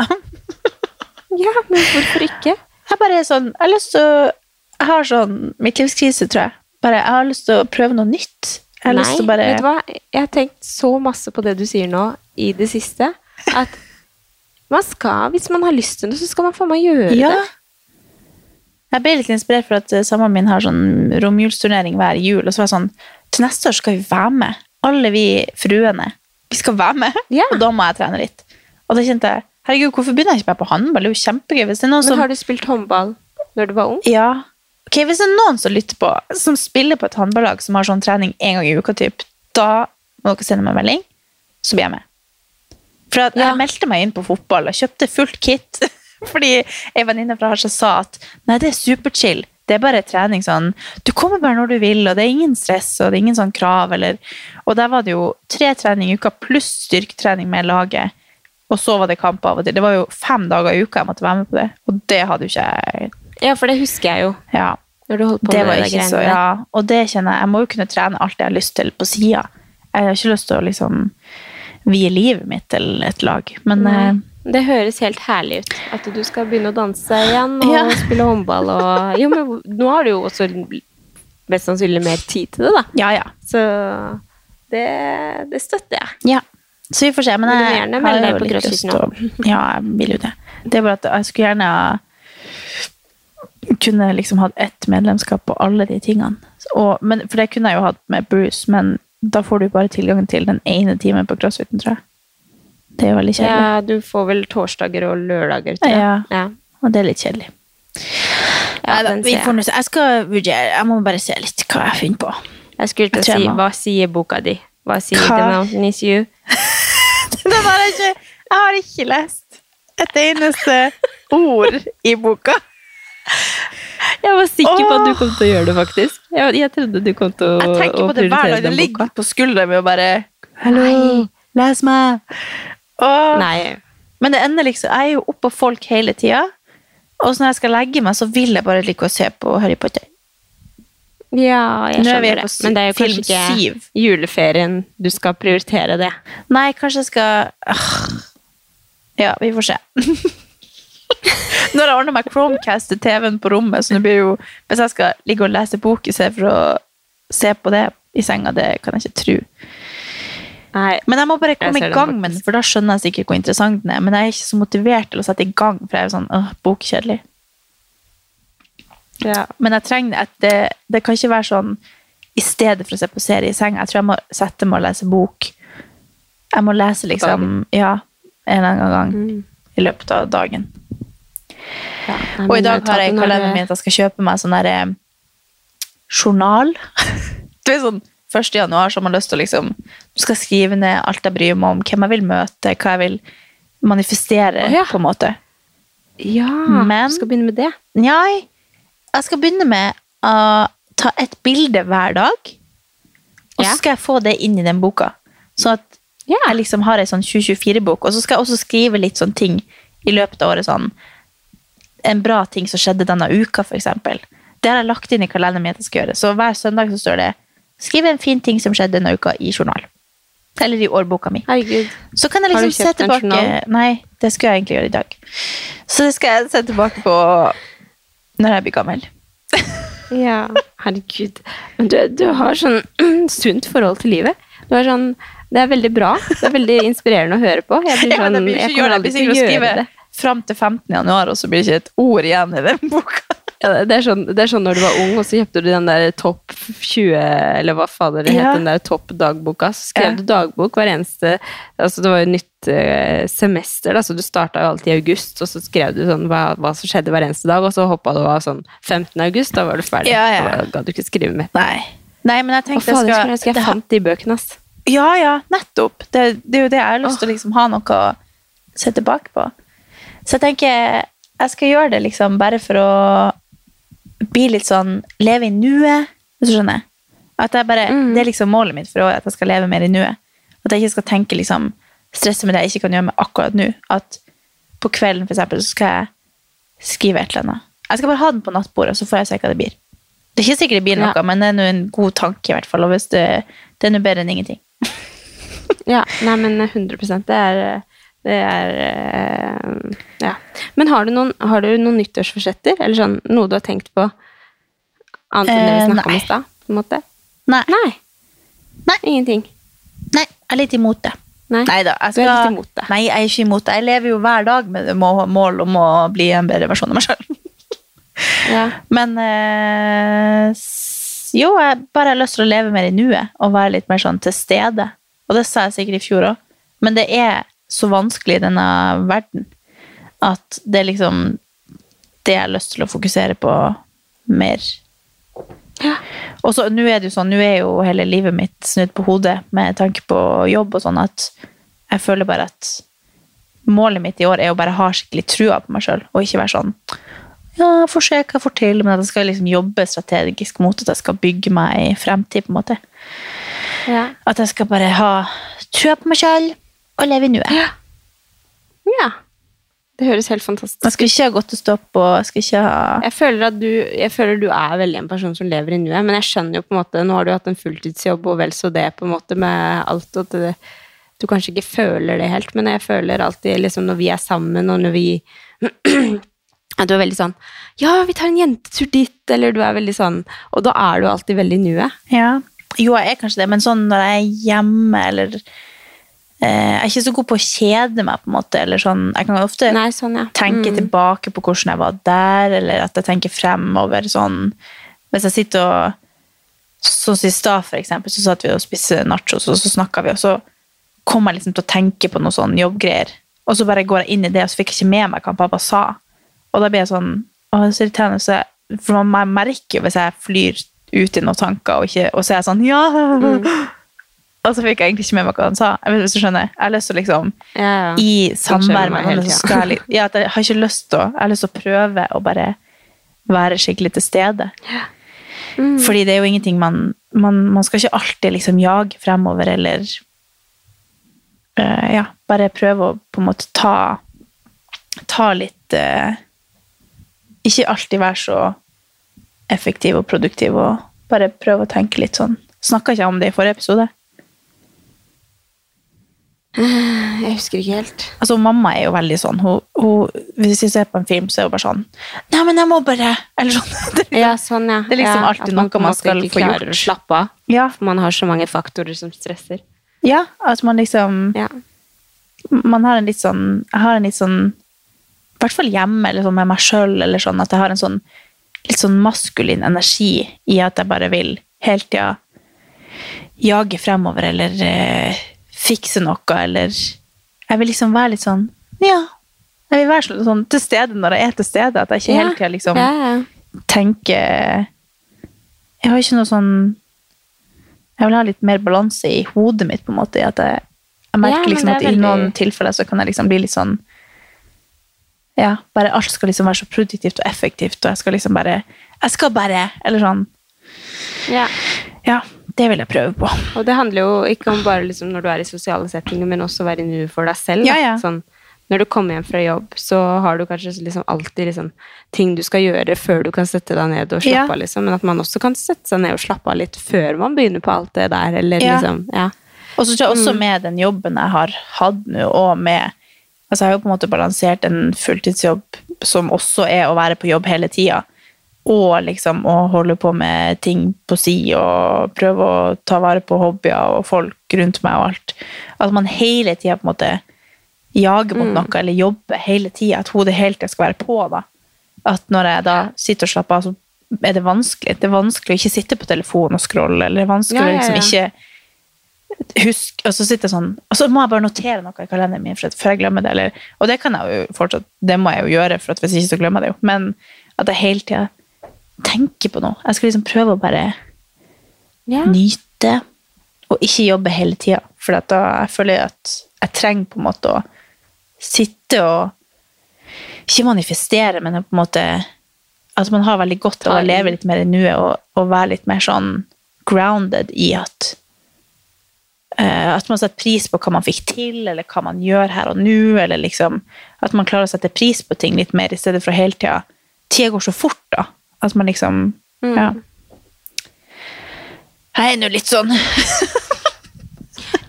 ja, men hvorfor ikke? Jeg bare er sånn Jeg har lyst til å Jeg har sånn midtlivskrise, tror jeg. Bare, jeg har lyst til å prøve noe nytt. Jeg har lyst til å bare vet du hva? Jeg har tenkt så masse på det du sier nå i det siste, at man skal, hvis man har lyst til det, så skal man faen meg gjøre Ja. det. Jeg ble litt inspirert for at eh, samboeren min har sånn romjulsturnering hver jul. Og så var jeg sånn Til neste år skal vi være med. Alle vi fruene. Vi skal være med. Ja. Og da må jeg trene litt. Og da kjente jeg Herregud, hvorfor begynner jeg ikke bare på håndball? Det er jo kjempegøy. Hvis det er noen Men har du spilt håndball når du var ung? Ja. Ok, Hvis det er noen som lytter på, som spiller på et håndballag som har sånn trening en gang i uka, typ, da må dere sende meg en melding, så blir jeg med. For at Ja. jeg meldte meg inn på fotball og kjøpte fullt kit. Fordi ei venninne fra Harstad sa at nei, det er superchill. Det er bare trening sånn Du kommer bare når du vil, og det er ingen stress og det er ingen sånn krav. Eller, og der var det jo tre trening i uka pluss styrketrening med laget. Og så var det kamp av og til. Det var jo fem dager i uka jeg måtte være med på det. Og det hadde jo ikke jeg Ja, for det husker jeg jo. ja, Når du holdt på det med var det ikke så, ja. Og det kjenner jeg, jeg må jo kunne trene alt jeg har lyst til på sida. Jeg har ikke lyst til å liksom vie livet mitt til et lag. Men Nei. Det høres helt herlig ut. At du skal begynne å danse igjen og Ja. spille håndball. Og... Jo, men nå har du jo også mest sannsynlig mer tid til det, da. ja, ja. Så det, det støtter jeg. ja. Så vi får se. Men Men jeg gjerne har jo på litt lyst til å- Ja, jeg vil jo det. Det er bare at jeg skulle gjerne kunne liksom hatt ett medlemskap på alle de tingene. Og, men, for det kunne jeg jo hatt med Bruce, men da får du bare tilgang til den ene timen på crossfiten, tror jeg. Det er veldig kjedelig. Ja, du får vel torsdager og lørdager, tror jeg. Ja. Ja. Og det er litt kjedelig. Ja, den får jeg. Jeg skal vurdere. Jeg må bare se litt hva jeg finner på. Jeg skulle til å si, jeg hva sier boka di? Hva sier Hva? The Mountain Is You? Den har jeg, ikke, jeg har ikke lest et eneste ord i boka. Jeg var sikker på at du kom til å gjøre det, faktisk. Jeg, jeg trodde du kom til å, Jeg tenker på det hver dag. Det ligger på skulderen min og bare Hallo, les meg! Nei. Men det ender liksom Jeg er jo oppå folk hele tida. Og når jeg skal legge meg, så vil jeg bare like å se på Harry Potter. Ja, jeg er skjønner det. Men det er jo kanskje ikke 7. juleferien du skal prioritere det. Nei, kanskje jeg skal ah. Ja, vi får se. Nå har jeg ordner meg Chromecast til TV-en på rommet, så nå blir jo Hvis jeg skal ligge og lese bok i stedet for å se på det i senga, det kan jeg ikke tro. Nei. Men jeg må bare komme i gang med den, for da skjønner jeg sikkert hvor interessant den er. Men jeg er ikke så motivert til å sette i gang, for jeg er sånn øh, bokkjedelig. Ja. Men jeg trenger at det, det kan ikke være sånn i stedet for å se på serie i seng. Jeg tror jeg må sette meg og lese bok. Jeg må lese liksom Ja, en eller annen gang Mm. i løpet av dagen. Ja. Nei, Og i dag har jeg i kalenderen min at jeg skal kjøpe meg sånn derre journal. Du er sånn 1. januar så har man lyst til å liksom Du skal skrive ned alt jeg bryr meg om, hvem jeg vil møte, hva jeg vil manifestere, oh, ja. på en måte. Ja, Men- du skal begynne med det. Nei, jeg skal begynne med å ta et bilde hver dag, og så skal jeg få det inn i den boka. Så at jeg liksom har ei sånn 2024-bok, og så skal jeg også skrive litt sånn ting i løpet av året. sånn En bra ting som skjedde denne uka, eksempel. Det har jeg lagt inn i kalenderen min at jeg skal gjøre. Så hver søndag så står det 'Skriv en fin ting som skjedde denne uka' i journal. Eller i årboka mi. Herregud. Så kan jeg liksom se tilbake? Nei, det skulle jeg egentlig gjøre i dag. Så det skal jeg se tilbake på når jeg blir gammel. Ja, herregud. Men du, du har sånn sunt forhold til livet. Du har sånn, det er veldig bra. Det er veldig inspirerende å høre på. Jeg blir Ja, men blir ikke jeg kommer det. Aldri til å gjøre det. fram til 15. januar, og så blir det ikke et ord igjen i den boka. Ja, det, er sånn, det er sånn når du var ung, og så kjøpte du den der topp 20, eller hva fader det Ja. het, den der topp dagboka. Så skrev Ja. du dagbok hver eneste Altså det var jo nytt eh, semester, da, så du starta jo alltid i august, og så skrev du sånn hva, hva som skjedde hver eneste dag, og så hoppa du av sånn 15. august, da var du ferdig. Ja, ja. Da gadd du ikke skrive mer. Nei. Nei, men jeg Å, tenkte fader, jeg skal jeg fant de bøkene, ass. Ja, ja, nettopp. Det, det er jo det jeg har lyst til å liksom ha noe å se tilbake på. Så jeg tenker jeg skal gjøre det liksom bare for å bli litt sånn Leve i nuet, hvis du skjønner. At jeg bare, Mm. Det er liksom målet mitt for året, at jeg skal leve mer i nuet. At jeg ikke skal tenke liksom stresse med det jeg ikke kan gjøre med akkurat nå. At på kvelden for eksempel, så skal jeg skrive et eller annet. Jeg skal bare ha den på nattbordet, så får jeg se hva det blir. Det er ikke sikkert det blir noe, Ja. men det er nå en god tanke i hvert fall. Og hvis det, det er noe bedre enn ingenting. Ja, nei, men 100 Det er det er eh, Ja. Men har du noen, har du noen nyttårsforsetter? Eller sånn noe du har tenkt på annet enn det vi Eh, snakka om nei. i stad? på en måte? Nei. Nei. Nei. Ingenting. Nei, jeg er litt imot det. Nei. da. jeg Du er skal- litt imot det. Nei, jeg er ikke imot det. Jeg lever jo hver dag med det må- mål om å bli en bedre versjon av meg sjøl. Ja. Men eh, s- jo, jeg bare har lyst til å leve mer i nuet og være litt mer sånn til stede. Og det sa jeg sikkert i fjor òg. Men det er så vanskelig i denne verden at det er liksom det jeg har lyst til å fokusere på mer. Og så nå er det jo sånn, nå er jo hele livet mitt snudd på hodet med tanke på jobb og sånn at jeg føler bare at målet mitt i år er å bare ha skikkelig trua på meg sjøl, og ikke være sånn ja, får se hva jeg får til, men at jeg skal liksom jobbe strategisk mot at jeg skal bygge meg i fremtid, på en måte. Ja. At jeg skal bare ha trua på meg sjøl og leve i nuet. ja. Det høres helt fantastisk Jeg skal ikke ha godt å stå opp, og skal ikke ha Jeg føler du, jeg føler du er veldig en person som lever i nuet, men jeg skjønner jo på en måte Nå har du hatt en fulltidsjobb og vel så det, på en måte, med alt, at det, du kanskje ikke føler det helt, men jeg føler alltid liksom når vi er sammen, og når vi At du er veldig sånn Ja, vi tar en jentetur dit, eller du er veldig sånn Og da er du alltid veldig i nuet. Ja. Jo, jeg er kanskje det, men sånn når jeg er hjemme, eller Jeg er ikke så god på å kjede meg, på en måte. Eller sånn, jeg kan ofte Nei, sånn, ja. tenke Mm. tilbake på hvordan jeg var der, eller at jeg tenker fremover. Sånn. Hvis jeg sitter og Sånn som i stad, for eksempel, så satt vi og spiste nachos, og så snakka vi, og så kom jeg liksom til å tenke på noe sånn jobbgreier. Og så bare går jeg inn i det, og så fikk jeg ikke med meg hva pappa sa. Og da blir jeg sånn Å, det er så irriterende. Så jeg, for man merker jo hvis jeg flyr ut i noen tanker, og, ikke, og så er jeg sånn Ja! Og så fikk jeg egentlig ikke med meg hva han sa. Jeg vet, hvis du skjønner. Jeg har lyst til å liksom Ja, ja. i samvær med hele så skal jeg, litt- ja, jeg har ikke lyst til å Jeg har lyst til å prøve å bare være skikkelig til stede. Mm. Fordi det er jo ingenting man Man, man skal ikke alltid liksom jage fremover eller uh, Ja, bare prøve å på en måte ta Ta litt uh, Ikke alltid være så effektiv og produktiv, og bare prøve å tenke litt sånn. Snakka ikke om det i forrige episode? Jeg husker ikke helt. Altså, mamma er jo veldig sånn hun, hun, Hvis vi ser på en film, så er hun bare sånn Nei, men jeg må bare Eller sånn. Det, Ja, sånn, ja. Det er liksom ja, alltid noe man skal få gjort. å slappe av. ja, For man har så mange faktorer som stresser. ja, at man liksom Ja. Man har en litt sånn Jeg har en litt sånn I hvert fall hjemme, eller sånn med meg sjøl, eller sånn at jeg har en sånn litt sånn maskulin energi i at jeg bare vil hele tida jage fremover, eller eh, fikse noe, eller Jeg vil liksom være litt sånn Ja. Jeg vil være sånn, til stede når jeg er til stede. At jeg ikke hele tida liksom ja, ja. tenker Jeg har ikke noe sånn Jeg vil ha litt mer balanse i hodet mitt, på en måte. At jeg, jeg merker Ja, liksom at veldig... i noen tilfeller så kan jeg liksom bli litt sånn Ja, bare alt skal liksom være så produktivt og effektivt, og jeg skal liksom bare Jeg skal bare Eller sånn. ja. Ja, det vil jeg prøve på. Og det handler jo ikke om bare liksom når du er i sosiale settinger, men også være i nuet for deg selv. Ja, ja. Sånn, når du kommer hjem fra jobb, så har du kanskje liksom alltid liksom, ting du skal gjøre før du kan sette deg ned og slappe Ja. av. Liksom. Men at man også kan sette seg ned og slappe av litt før man begynner på alt det der. Eller Ja. liksom, ja. Og så tror jeg Mm. også med den jobben jeg har hatt nå, og med Altså, jeg har jo på en måte balansert en fulltidsjobb som også er å være på jobb hele tida, og liksom å holde på med ting på si, og prøve å ta vare på hobbyer og folk rundt meg og alt. At man hele tida på en måte jager Mm. mot noe, eller jobber hele tida. At hodet hele tida skal være på, da. at når jeg da sitter og slapper av, så er det vanskelig. Det er vanskelig å ikke sitte på telefonen og scrolle, eller det er vanskelig Ja, å ja, liksom ikke huske Og så sitter jeg sånn Og så må jeg bare notere noe i kalenderen min for før jeg glemmer det. Eller, og det kan jeg jo fortsatt Det må jeg jo gjøre, for hvis ikke så glemmer jeg det jo. Men at jeg hele tida tenker på noe. Jeg skal liksom prøve å bare Ja. nyte og ikke jobbe hele tida. For at da jeg føler jeg at jeg trenger på en måte å sitte og Ikke manifestere, men på en måte at man har veldig godt av å leve litt mer i nuet og, og være litt mer sånn grounded i at uh, At man setter pris på hva man fikk til, eller hva man gjør her og nå. eller liksom At man klarer å sette pris på ting litt mer, i stedet for hele tida Tida går så fort, da. At man liksom Ja. Jeg er nå litt sånn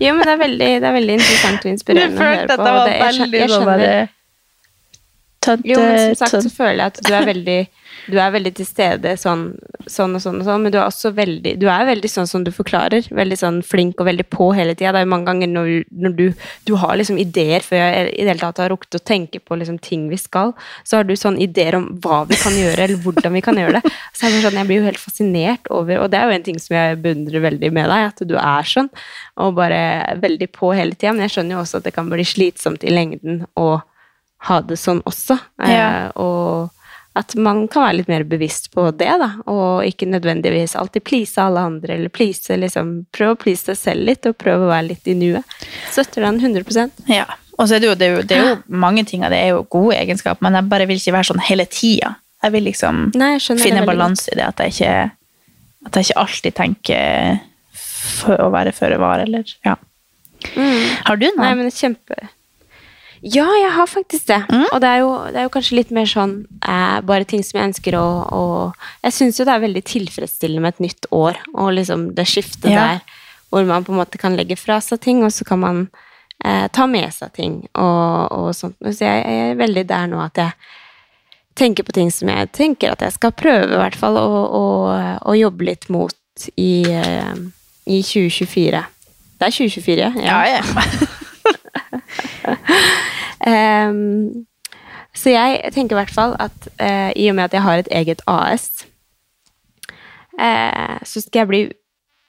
Jo, men det er veldig, det er veldig interessant og inspirerende å høre på. jeg jeg skjønner- sånn Tante, Jo, men som sagt så føler jeg at du er veldig du er veldig til stede sånn, sånn og sånn og sånn, men du er også veldig Du er veldig sånn som du forklarer. Veldig sånn flink og veldig på hele tida. Det er jo mange ganger når, når du, du har liksom ideer før jeg i det hele tatt har rukket å tenke på liksom ting vi skal, så har du sånn ideer om hva vi kan gjøre, eller hvordan vi kan gjøre det. Så jeg, sånn, jeg blir jo helt fascinert over Og det er jo en ting som jeg beundrer veldig med deg, at du er sånn, og bare veldig på hele tida. Men jeg skjønner jo også at det kan bli slitsomt i lengden å ha det sånn også. Ja. Eh, og at man kan være litt mer bevisst på det, da. Og ikke nødvendigvis alltid please alle andre, eller please liksom Prøv å please deg selv litt, og prøv å være litt i nuet. Støtter den 100% Ja. Og så er det jo, det er jo, det er jo mange ting av det er jo gode egenskaper, men jeg bare vil ikke være sånn hele tida. Jeg vil liksom Nei, jeg finne balanse i det, at jeg ikke, at jeg ikke alltid tenker å være føre var, eller ja. Har du noe? Nei, men kjempe Ja, jeg har faktisk det. Mm. Og det er, jo, det er jo kanskje litt mer sånn eh, bare ting som jeg ønsker å, å Jeg syns jo det er veldig tilfredsstillende med et nytt år, og liksom det skiftet Ja. der hvor man på en måte kan legge fra seg ting, og så kan man eh, ta med seg ting og, og sånt. Så jeg, jeg er veldig der nå at jeg tenker på ting som jeg tenker at jeg skal prøve, i hvert fall, å, å, å jobbe litt mot i, eh, i 2024. Det er 2024, Ja, ja. Ehm, så jeg tenker i hvert fall at uh, i og med at jeg har et eget AS, uh, så skal jeg bli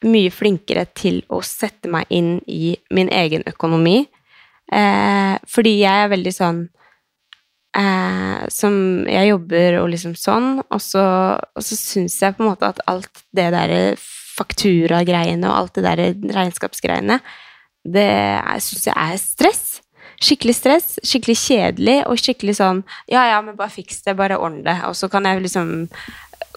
mye flinkere til å sette meg inn i min egen økonomi. Uh, fordi jeg er veldig sånn eh, Som jeg jobber og liksom sånn, og så, og så syns jeg på en måte at alt det derre fakturagreiene og alt det derre regnskapsgreiene, det syns jeg er stress. Skikkelig stress, skikkelig kjedelig og skikkelig sånn Ja, ja, men bare fiks det, bare ordn det. Og så kan jeg liksom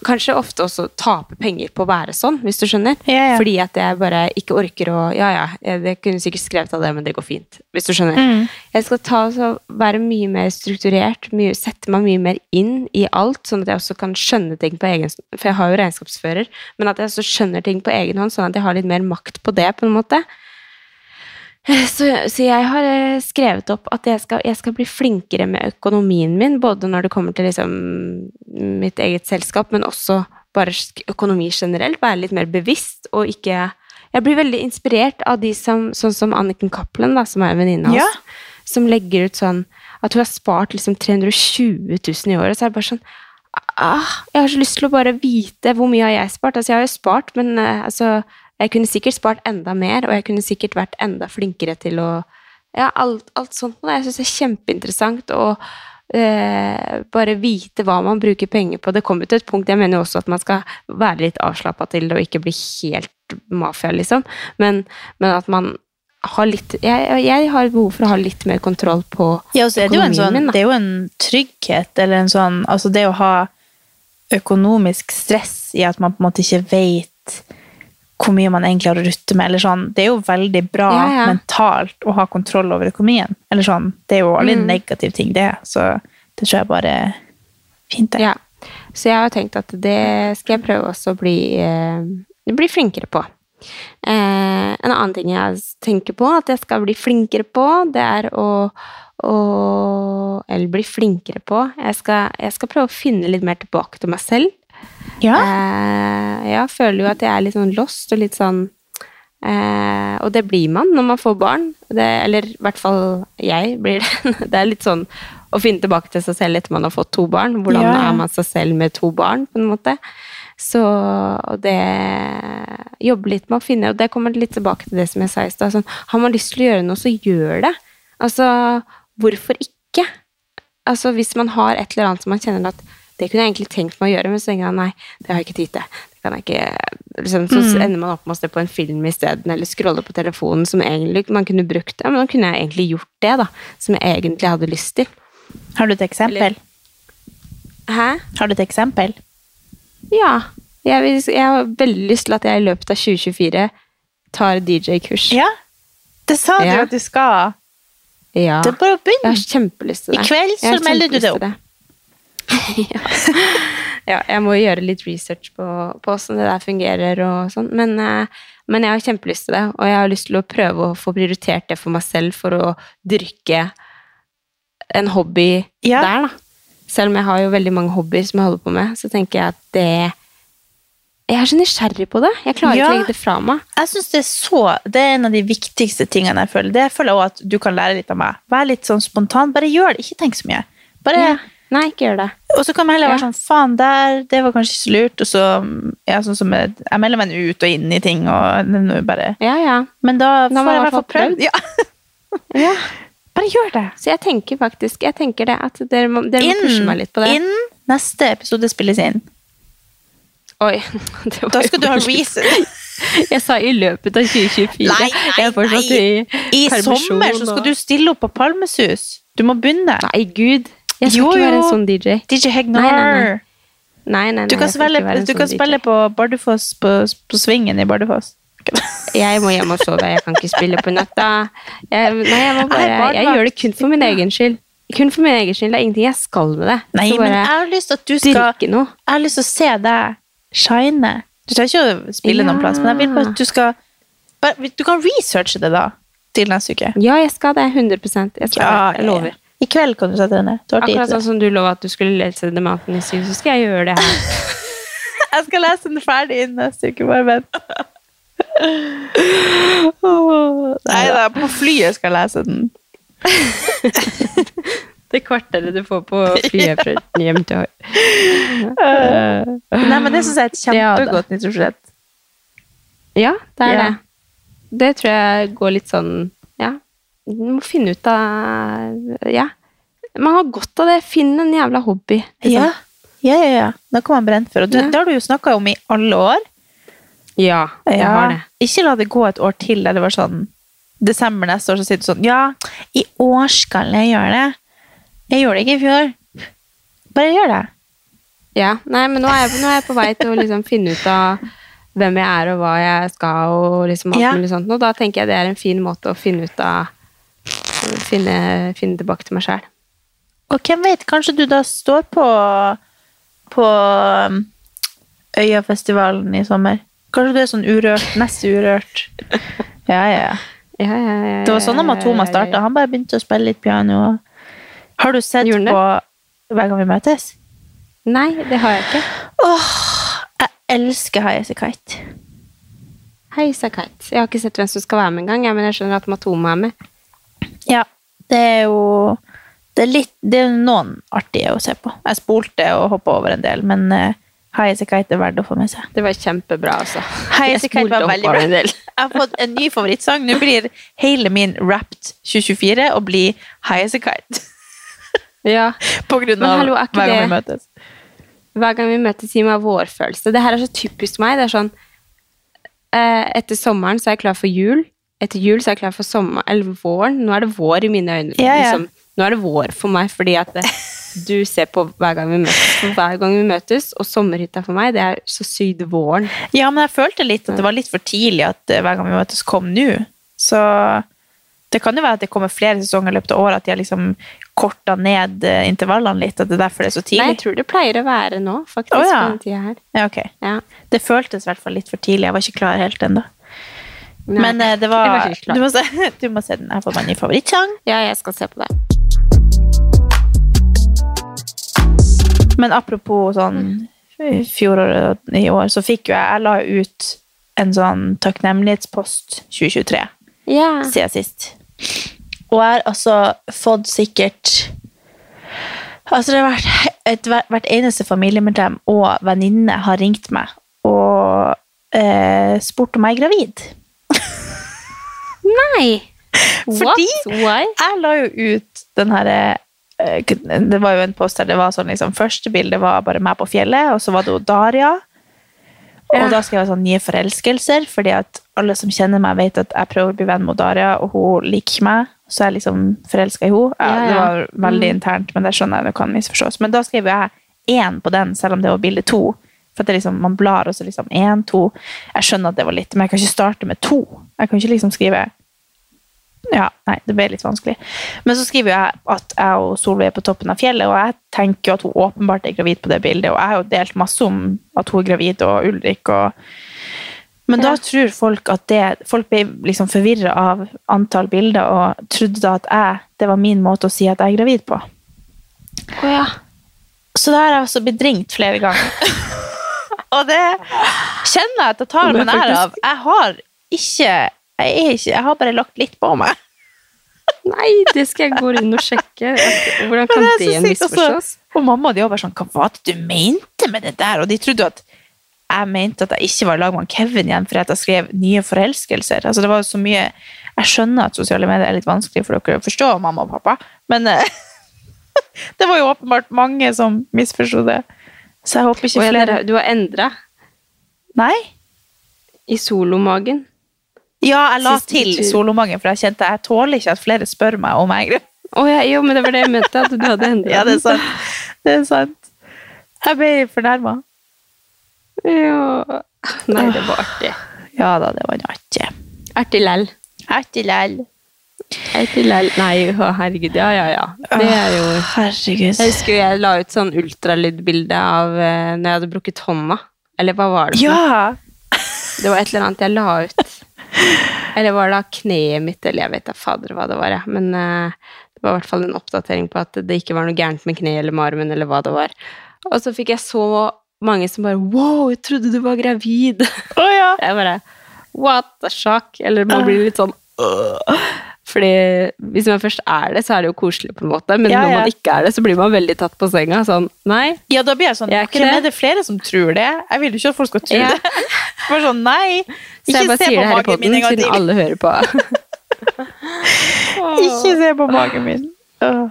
kanskje ofte også tape penger på å være sånn, hvis du skjønner. Ja, ja. Fordi at jeg bare ikke orker å Ja, ja, jeg, jeg kunne sikkert skrevet av det, men det går fint. Hvis du skjønner. Mm. Jeg skal ta, så være mye mer strukturert, mye, sette meg mye mer inn i alt, sånn at jeg også kan skjønne ting på egen For jeg har jo regnskapsfører, men at jeg også skjønner ting på egen hånd, sånn at jeg har litt mer makt på det, på en måte. Så, så jeg har eh, skrevet opp at jeg skal, jeg skal bli flinkere med økonomien min, både når det kommer til liksom mitt eget selskap, men også bare økonomi generelt. Være litt mer bevisst og ikke Jeg blir veldig inspirert av de som Sånn som Anniken Cappelen, som er en venninne av Ja. oss, som legger ut sånn at hun har spart liksom 320 000 i året. Så er det bare sånn ah, Jeg har så lyst til å bare vite hvor mye har jeg spart. Altså, jeg har jo spart, men eh, altså jeg kunne sikkert spart enda mer, og jeg kunne sikkert vært enda flinkere til å Ja, alt, alt sånt. noe. Jeg syns det er kjempeinteressant å eh, bare vite hva man bruker penger på. Det kommer til et punkt Jeg mener jo også at man skal være litt avslappa til det og ikke bli helt mafia, liksom. Men, men at man har litt jeg, jeg har behov for å ha litt mer kontroll på Ja, altså, økonomien sånn, min, da. det er jo en trygghet, eller en sånn Altså det å ha økonomisk stress i at man på en måte ikke vet hvor mye man egentlig har å rutte med, eller sånn. Det er jo veldig bra Ja, ja. mentalt å ha kontroll over økonomien. Eller sånn. Det er jo alle Mm. negative ting, det. Så det tror jeg bare er fint, det. Ja. Så jeg har tenkt at det skal jeg prøve også å bli, eh, bli flinkere på. Eh, en annen ting jeg tenker på at jeg skal bli flinkere på, det er å, å Eller bli flinkere på. Jeg skal, jeg skal prøve å finne litt mer tilbake til meg selv. Ja. Eh, jeg føler jo at jeg er litt sånn lost og litt sånn eh, Og det blir man når man får barn. Det, eller i hvert fall jeg blir det. Det er litt sånn å finne tilbake til seg selv etter man har fått to barn. Hvordan Ja, ja. er man seg selv med to barn, på en måte. Så og det Jobbe litt med å finne Og det kommer litt tilbake til det som jeg sa i stad. Sånn, har man lyst til å gjøre noe, så gjør det. Altså, hvorfor ikke? Altså, hvis man har et eller annet som man kjenner at det kunne jeg egentlig tenkt meg å gjøre, men så tenker jeg nei, det har jeg ikke tid til. Liksom, Så Mm. ender man opp med å se på en film isteden, eller scrolle på telefonen, som egentlig man kunne brukt. det, men da kunne jeg egentlig gjort det, da. Som jeg egentlig hadde lyst til. Har du et eksempel? Eller- Hæ? Har du et eksempel? Ja. Jeg, jeg har veldig lyst til at jeg i løpet av 2024 tar DJ-kurs. Ja. Det sa du Ja. at du skal. Ja. Det er bare å begynne. Jeg har kjempelyst til det. I kveld så melder du deg opp. det. Ja. ja, jeg må gjøre litt research på, på hvordan det der fungerer og sånn. Men, eh, men jeg har kjempelyst til det, og jeg har lyst til å prøve å få prioritert det for meg selv for å dyrke en hobby Ja. der, da. Selv om jeg har jo veldig mange hobbyer som jeg holder på med, så tenker jeg at det Jeg er så nysgjerrig på det. Jeg klarer Ja. ikke å legge det fra meg. Jeg synes det er så Det er en av de viktigste tingene jeg føler. Det føler jeg også at du kan lære litt av meg. Vær litt sånn spontan. Bare gjør det. Ikke tenk så mye. Bare, Ja. Nei, ikke gjør det. Og så kan man heller være sånn Faen, der, det var kanskje ikke så lurt. Og så ja, sånn som jeg, jeg melder meg ut og inn i ting, og bare Ja, ja. Men da Da får jeg i hvert fall prøvd. Ja. ja. Bare gjør det. Så jeg tenker faktisk jeg tenker det, at dere må, dere må pushe meg litt på det. Innen neste episode spilles inn. Oi, det var Da skal du ha reason. Jeg sa i løpet av 2024. Nei, nei, nei. i I sommer så skal du stille opp på Palmesus. Du må begynne. Nei, gud. Jeg skal Jo, ikke være en sånn DJ. DJ Hegnar. Nei, nei, nei. Nei, nei, nei, Du kan, spille, du sånn kan spille på Bardufoss, på, på Svingen i Bardufoss. Jeg må hjem og sove. Jeg kan ikke spille på natta. Jeg, nei, jeg, Jeg bare, er jeg gjør det kun for min egen skyld. Kun for min egen skyld. Det er ingenting jeg skal med det. Nei, skal men jeg har lyst til at du skal noe. Jeg har lyst til å se deg shine. Du trenger ikke å spille Ja. noen plass, men jeg vil bare at du skal bare, Du kan researche det, da, til neste uke. Ja, jeg skal det. 100 Jeg skal Ja. Jeg lover. I kveld kan du sette deg ned. Du har tid Akkurat til sånn det. som du lova at du skulle lese The Mountain syv, så skal jeg gjøre det her. Jeg skal lese den ferdig innen neste uke. Bare vent. Nei da, på flyet skal jeg lese den. Det kvarteret du får på flyet fra hjem til Hoi. Nei, men det syns jeg er et Ja, da. kjempegodt nyttårsforsett. Ja, det er Ja. det. Det tror jeg går litt sånn Ja. Må finne ut av Ja. Man har godt av det. Finn en jævla hobby. liksom. Ja. ja, ja, ja. Da kan man brenne for. Og det, Ja. det har du jo snakka om i alle år. Ja, jeg Ja. har det. Ikke la det gå et år til der det var sånn Desember neste år, så sier du sånn Ja, i år skal jeg gjøre det. Jeg gjorde det ikke i fjor. Bare gjør det. Ja, nei, men nå er, jeg, nå er jeg på vei til å liksom finne ut av hvem jeg er og hva jeg skal, og liksom alt Ja. mulig sånt. Og da tenker jeg det er en fin måte å finne ut av Finne, finne tilbake til meg sjæl. Og hvem vet, kanskje du da står på på um, Øyafestivalen i sommer. Kanskje du er sånn urørt, nest urørt. Ja, ja, ja. Ja, ja, ja, Det var sånn at Matoma starta. Han bare begynte å spille litt piano. Har du sett Gjorde på Hver gang vi møtes? Nei, det har jeg ikke. Åh, Jeg elsker As Kite. Hei, Kite. Jeg har ikke sett hvem som skal være med engang, men jeg skjønner at Matoma er med. Det er jo Det er, litt, det er noen artige å se på. Jeg spolte og hoppa over en del, men uh, High As A Kite er verdt å få med seg. Det var kjempebra, altså. High As A Kite var veldig bra. Jeg har fått en ny favorittsang. Nå blir hele min Wrapped 2024 å bli High As A Kite. Ja. På grunn av hallo, er hver gang vi møtes. Hver gang vi møtes, gir meg vårfølelse. Det her er så typisk meg. Det er sånn eh, Etter sommeren så er jeg klar for jul. Etter jul så er jeg klar for sommer, eller våren. Nå er det vår i mine øyne. Ja, ja. Liksom. Nå er det vår for meg, fordi at det, du ser på hver gang vi møtes. Hver gang vi møtes, og sommerhytta for meg, det er så sydd våren. Ja, men jeg følte litt at det var litt for tidlig at eh, hver gang vi møtes kom nå. Så det kan jo være at det kommer flere sesonger i løpet av året, at de har liksom korta ned eh, intervallene litt, at det er derfor det er så tidlig. Nei, jeg tror det pleier å være nå, faktisk, Oh, ja. på den tida her. Ja, ok. Ja. Det føltes i hvert fall litt for tidlig. Jeg var ikke klar helt ennå. Nei, Men uh, det var, var du, må se, du må se den. Fått meg en ny favorittsang. Ja, jeg skal se på det. Men apropos sånn fjoråret og i år, så fikk jo jeg Jeg la ut en sånn takknemlighetspost 2023 yeah. siden sist. Og jeg har altså fått sikkert Altså, det har vært et, hvert eneste familiemedlem og venninne har ringt meg og eh, spurt om jeg er gravid. Nei! Fordi What? Why? jeg la jo ut den her eh, Det var jo en post der det var sånn liksom Første bilde var bare meg på fjellet, og så var det jo Daria. Og Ja. da skrev jeg sånn nye forelskelser, fordi at alle som kjenner meg, vet at jeg prøver å bli venn med Daria, og hun liker meg. Så jeg er liksom forelska i henne. Ja, Ja, Det var veldig internt, men det skjønner jeg det kan misforstås. Men da skrev jeg én på den, selv om det var bilde to. For liksom, man blar, og så liksom én, to. Jeg skjønner at det var litt, men jeg kan ikke starte med to. Jeg kan ikke liksom skrive ja, nei, det ble litt vanskelig. Men så skriver jeg at jeg og Solveig er på toppen av fjellet, og jeg tenker jo at hun åpenbart er gravid på det bildet, og jeg har jo delt masse om at hun er gravid, og Ulrik og Men da tror folk at det Folk ble liksom forvirra av antall bilder, og trodde da at jeg Det var min måte å si at jeg er gravid på. Oh, ja. Så da har jeg altså blitt ringt flere ganger. og det kjenner jeg at jeg tar meg nær av. Jeg har ikke jeg, ikke jeg har bare lagt litt på meg. Nei, det skal jeg gå inn og sjekke. Hvordan kan det, det, så sykt, misforstås? altså. Og mamma og de var bare sånn, hva var det du mente med det der? Og de trodde at jeg mente at jeg ikke var i lag med Kevin igjen fordi jeg skrev nye forelskelser. Altså det var så mye, Jeg skjønner at sosiale medier er litt vanskelig for dere å forstå, mamma og pappa, men eh, det var jo åpenbart mange som misforsto det. Så jeg håper ikke ja, flere du har endra Nei? i solomagen. Ja, jeg la Sist til solomagen, for jeg kjente jeg tåler ikke at flere spør meg om jeg oh. Ja, jo, men det var det jeg mente, at du hadde endra Ja, det er sant. Det er sant. Jeg ble fornærma. Ja. Nei, det var artig. Ja da, det var artig. Artig lell. Artig lell. Nei, å, herregud. Ja, ja, ja. Det er jo Herregud. Jeg husker jeg la ut sånn ultralydbilde av uh, når jeg hadde brukket hånda. Eller hva var det? for? Ja! Det var et eller annet jeg la ut. Eller var det da kneet mitt, eller jeg vet da fader hva det var, ja. Men uh, det var i hvert fall en oppdatering på at det ikke var noe gærent med kneet eller med armen, eller hva det var. Og så fikk jeg så mange som bare Wow, jeg trodde du var gravid! Å ja. Jeg bare What the shock? Eller man blir litt sånn «Åh». Fordi hvis man først er det, så er det jo koselig, på en måte. Men Ja, når man ikke er det, så blir man veldig tatt på senga. Sånn, nei. Ja, da blir jeg sånn Jeg er ikke Hvem det. er det flere som tror det? Jeg vil jo ikke at folk skal tro Ja. det. Bare sånn, nei. Så jeg bare sier det her i poden, siden alle hører på. Ikke se på magen min. Neida.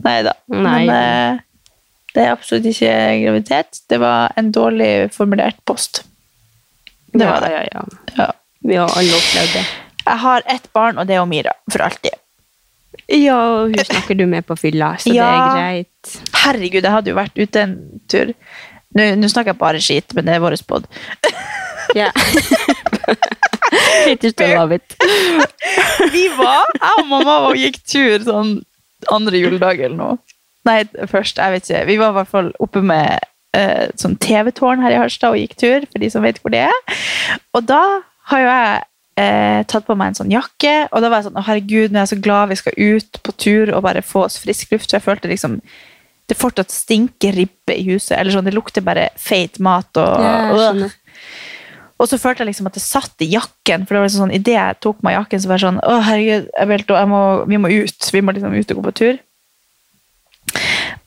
Nei da. Men uh, det er absolutt ikke graviditet. Det var en dårlig formulert post. Det var det. Ja, ja, ja. Ja. Vi har alle opplevd det. Jeg har ett barn, og det er Omira. For alltid. Ja, og hun snakker du med på fylla, så det er greit. Herregud, jeg hadde jo vært ute en tur. Nå, nå snakker jeg bare skit, men det er vår pod. Ja. Vi var, jeg og mamma og gikk tur sånn andre juledag eller noe. Nei, først, jeg vet ikke. Vi var i hvert fall oppe med eh, sånn TV-tårn her i Harstad og gikk tur, for de som vet hvor det er. Og da har jo jeg eh, tatt på meg en sånn jakke, og da var jeg sånn, å herregud, nå er jeg så glad vi skal ut på tur og bare få oss frisk luft, så jeg følte liksom, det fortsatt stinker ribbe i huset, eller sånn, det lukter bare feit mat og... Ja. Og så følte jeg liksom at det satt i jakken, for det var liksom sånn, i det jeg tok meg jakken, så var jeg sånn, å herregud, jeg, vet, jeg må, vi må ut, vi må liksom ut og gå på tur.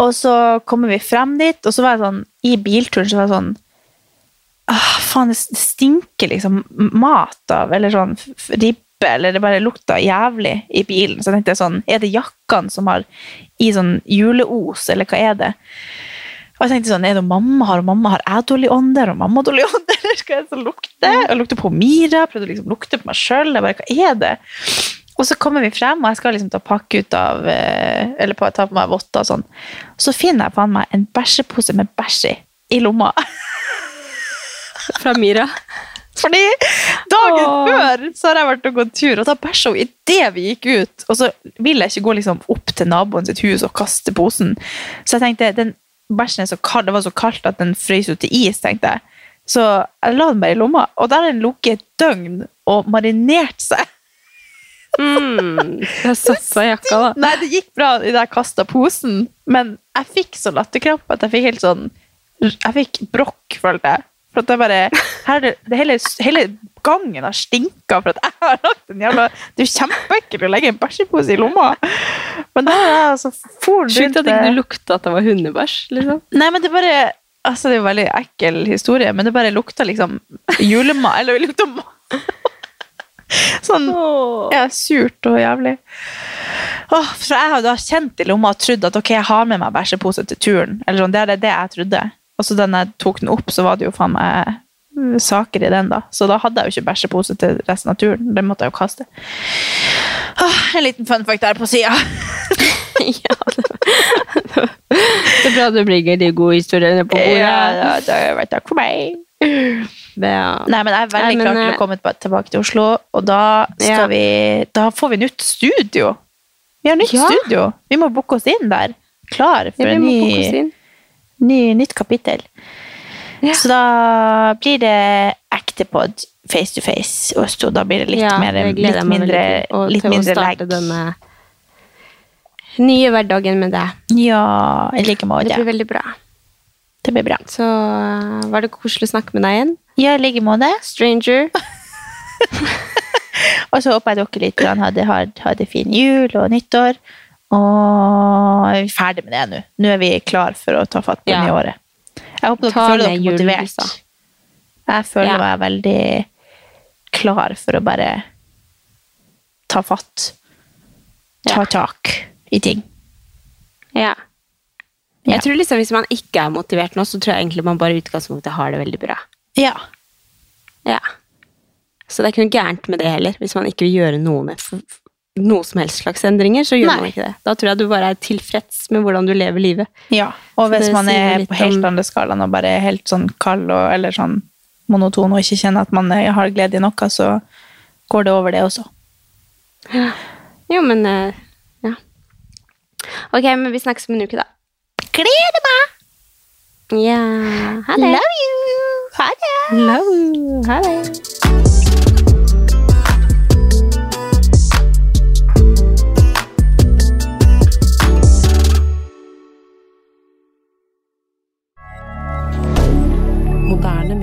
Og så kommer vi frem dit, og så var jeg sånn, i bilturen så var jeg sånn, ah, faen, det stinker liksom mat av, eller sånn ribbe, eller det bare lukta jævlig i bilen. Så jeg tenkte sånn, er det jakkene som har i sånn juleos, eller hva er det? Og jeg tenkte sånn, er det mamma har, og mamma har jeg dårlig ånde, og mamma dårlig ånde, eller skal jeg så lukte? Jeg lukte på Mira, prøvde å liksom lukte på meg bare, hva er det? Og så kommer vi frem, og jeg skal liksom ta pakke ut av, eh, eller på, ta på meg votter og sånn. Så finner jeg faen meg en bæsjepose med bæsj i, i lomma. Fra Mira. Fordi dagen Åh. før så har jeg vært og gått tur, og da bæsja hun idet vi gikk ut. Og så vil jeg ikke gå liksom opp til naboen sitt hus og kaste posen. Så jeg tenkte, den bæsjen er så kald, det var så kaldt at den frøs ut til is, tenkte jeg. Så jeg la den bare i lomma, og der har den ligget et døgn og marinert seg. Mm, det satsa jakka, da. Nei, det gikk bra da jeg kasta posen, men jeg fikk så latterkrampe at jeg fikk helt sånn Jeg fikk brokk, følte jeg. For det bare her, er det, hele, hele gangen har stinka for at jeg har lagt en jævla Det er jo kjempeekkelt å legge en bæsjepose i lomma. Men da er jeg altså for Sjukt at ikke du lukta at det var hundebæsj. liksom. Nei, men det bare Altså, det er jo en veldig ekkel historie, men det bare lukta liksom julemat Eller det lukta. Sånn ja, surt og jævlig. Åh, for jeg har da kjent i lomma og trodd at ok, jeg har med meg bæsjepose til turen. Eller sånn, Det er det jeg trodde. Og så da jeg tok den opp, så var det jo faen meg uh, saker i den, da. Så da hadde jeg jo ikke bæsjepose til resten av turen. Den måtte jeg jo kaste. Åh, en liten fun fact der på sida. ja, det, det er bra du bringer de gode historiene på bordet. Ja, da, vært takk for meg. Ja. Nei, men jeg er veldig Nei, klar til eh, å komme tilbake til Oslo, og da, Ja. vi, da får vi nytt studio. Vi har nytt Ja. studio. Vi må booke oss inn der. Klar for en ny. Ny, nytt kapittel. Ja. Så da blir det ekte pod face to face, og så da blir det litt Ja, mer litt mindre. Og litt mindre legg. denne nye hverdagen med deg. Ja, i like Det måte. blir veldig bra. Det blir bra. Så uh, var det koselig å snakke med deg igjen. Ja, i like måte. Stranger. Og så håper jeg dere litt hadde, hadde fin jul og nyttår. Og er vi ferdig med det nå. Nå er vi klar for å ta fatt på det Ja. nye året. Jeg håper dere Ta føler dere motivert. Jeg føler Ja. meg veldig klar for å bare ta fatt. Ta Ja. tak i ting. Ja. Jeg tror liksom Hvis man ikke er motivert nå, så tror jeg egentlig man bare i utgangspunktet har det veldig bra. Ja. Ja. Så det er ikke noe gærent med det heller. Hvis man ikke vil gjøre noe med noe som helst slags endringer, så gjør Nei. man ikke det. Da tror jeg du bare er tilfreds med hvordan du lever livet. ja. Og hvis man er på helt om- andre skalaen og bare er helt sånn kald og, eller sånn monoton og ikke kjenner at man har glede i noe, så går det over, det også. Jo, men eh, Ja. Ok, men vi snakkes om en uke, da. Gleder meg! Ja. Ha det. Love you! Ha det! Love. Ha det.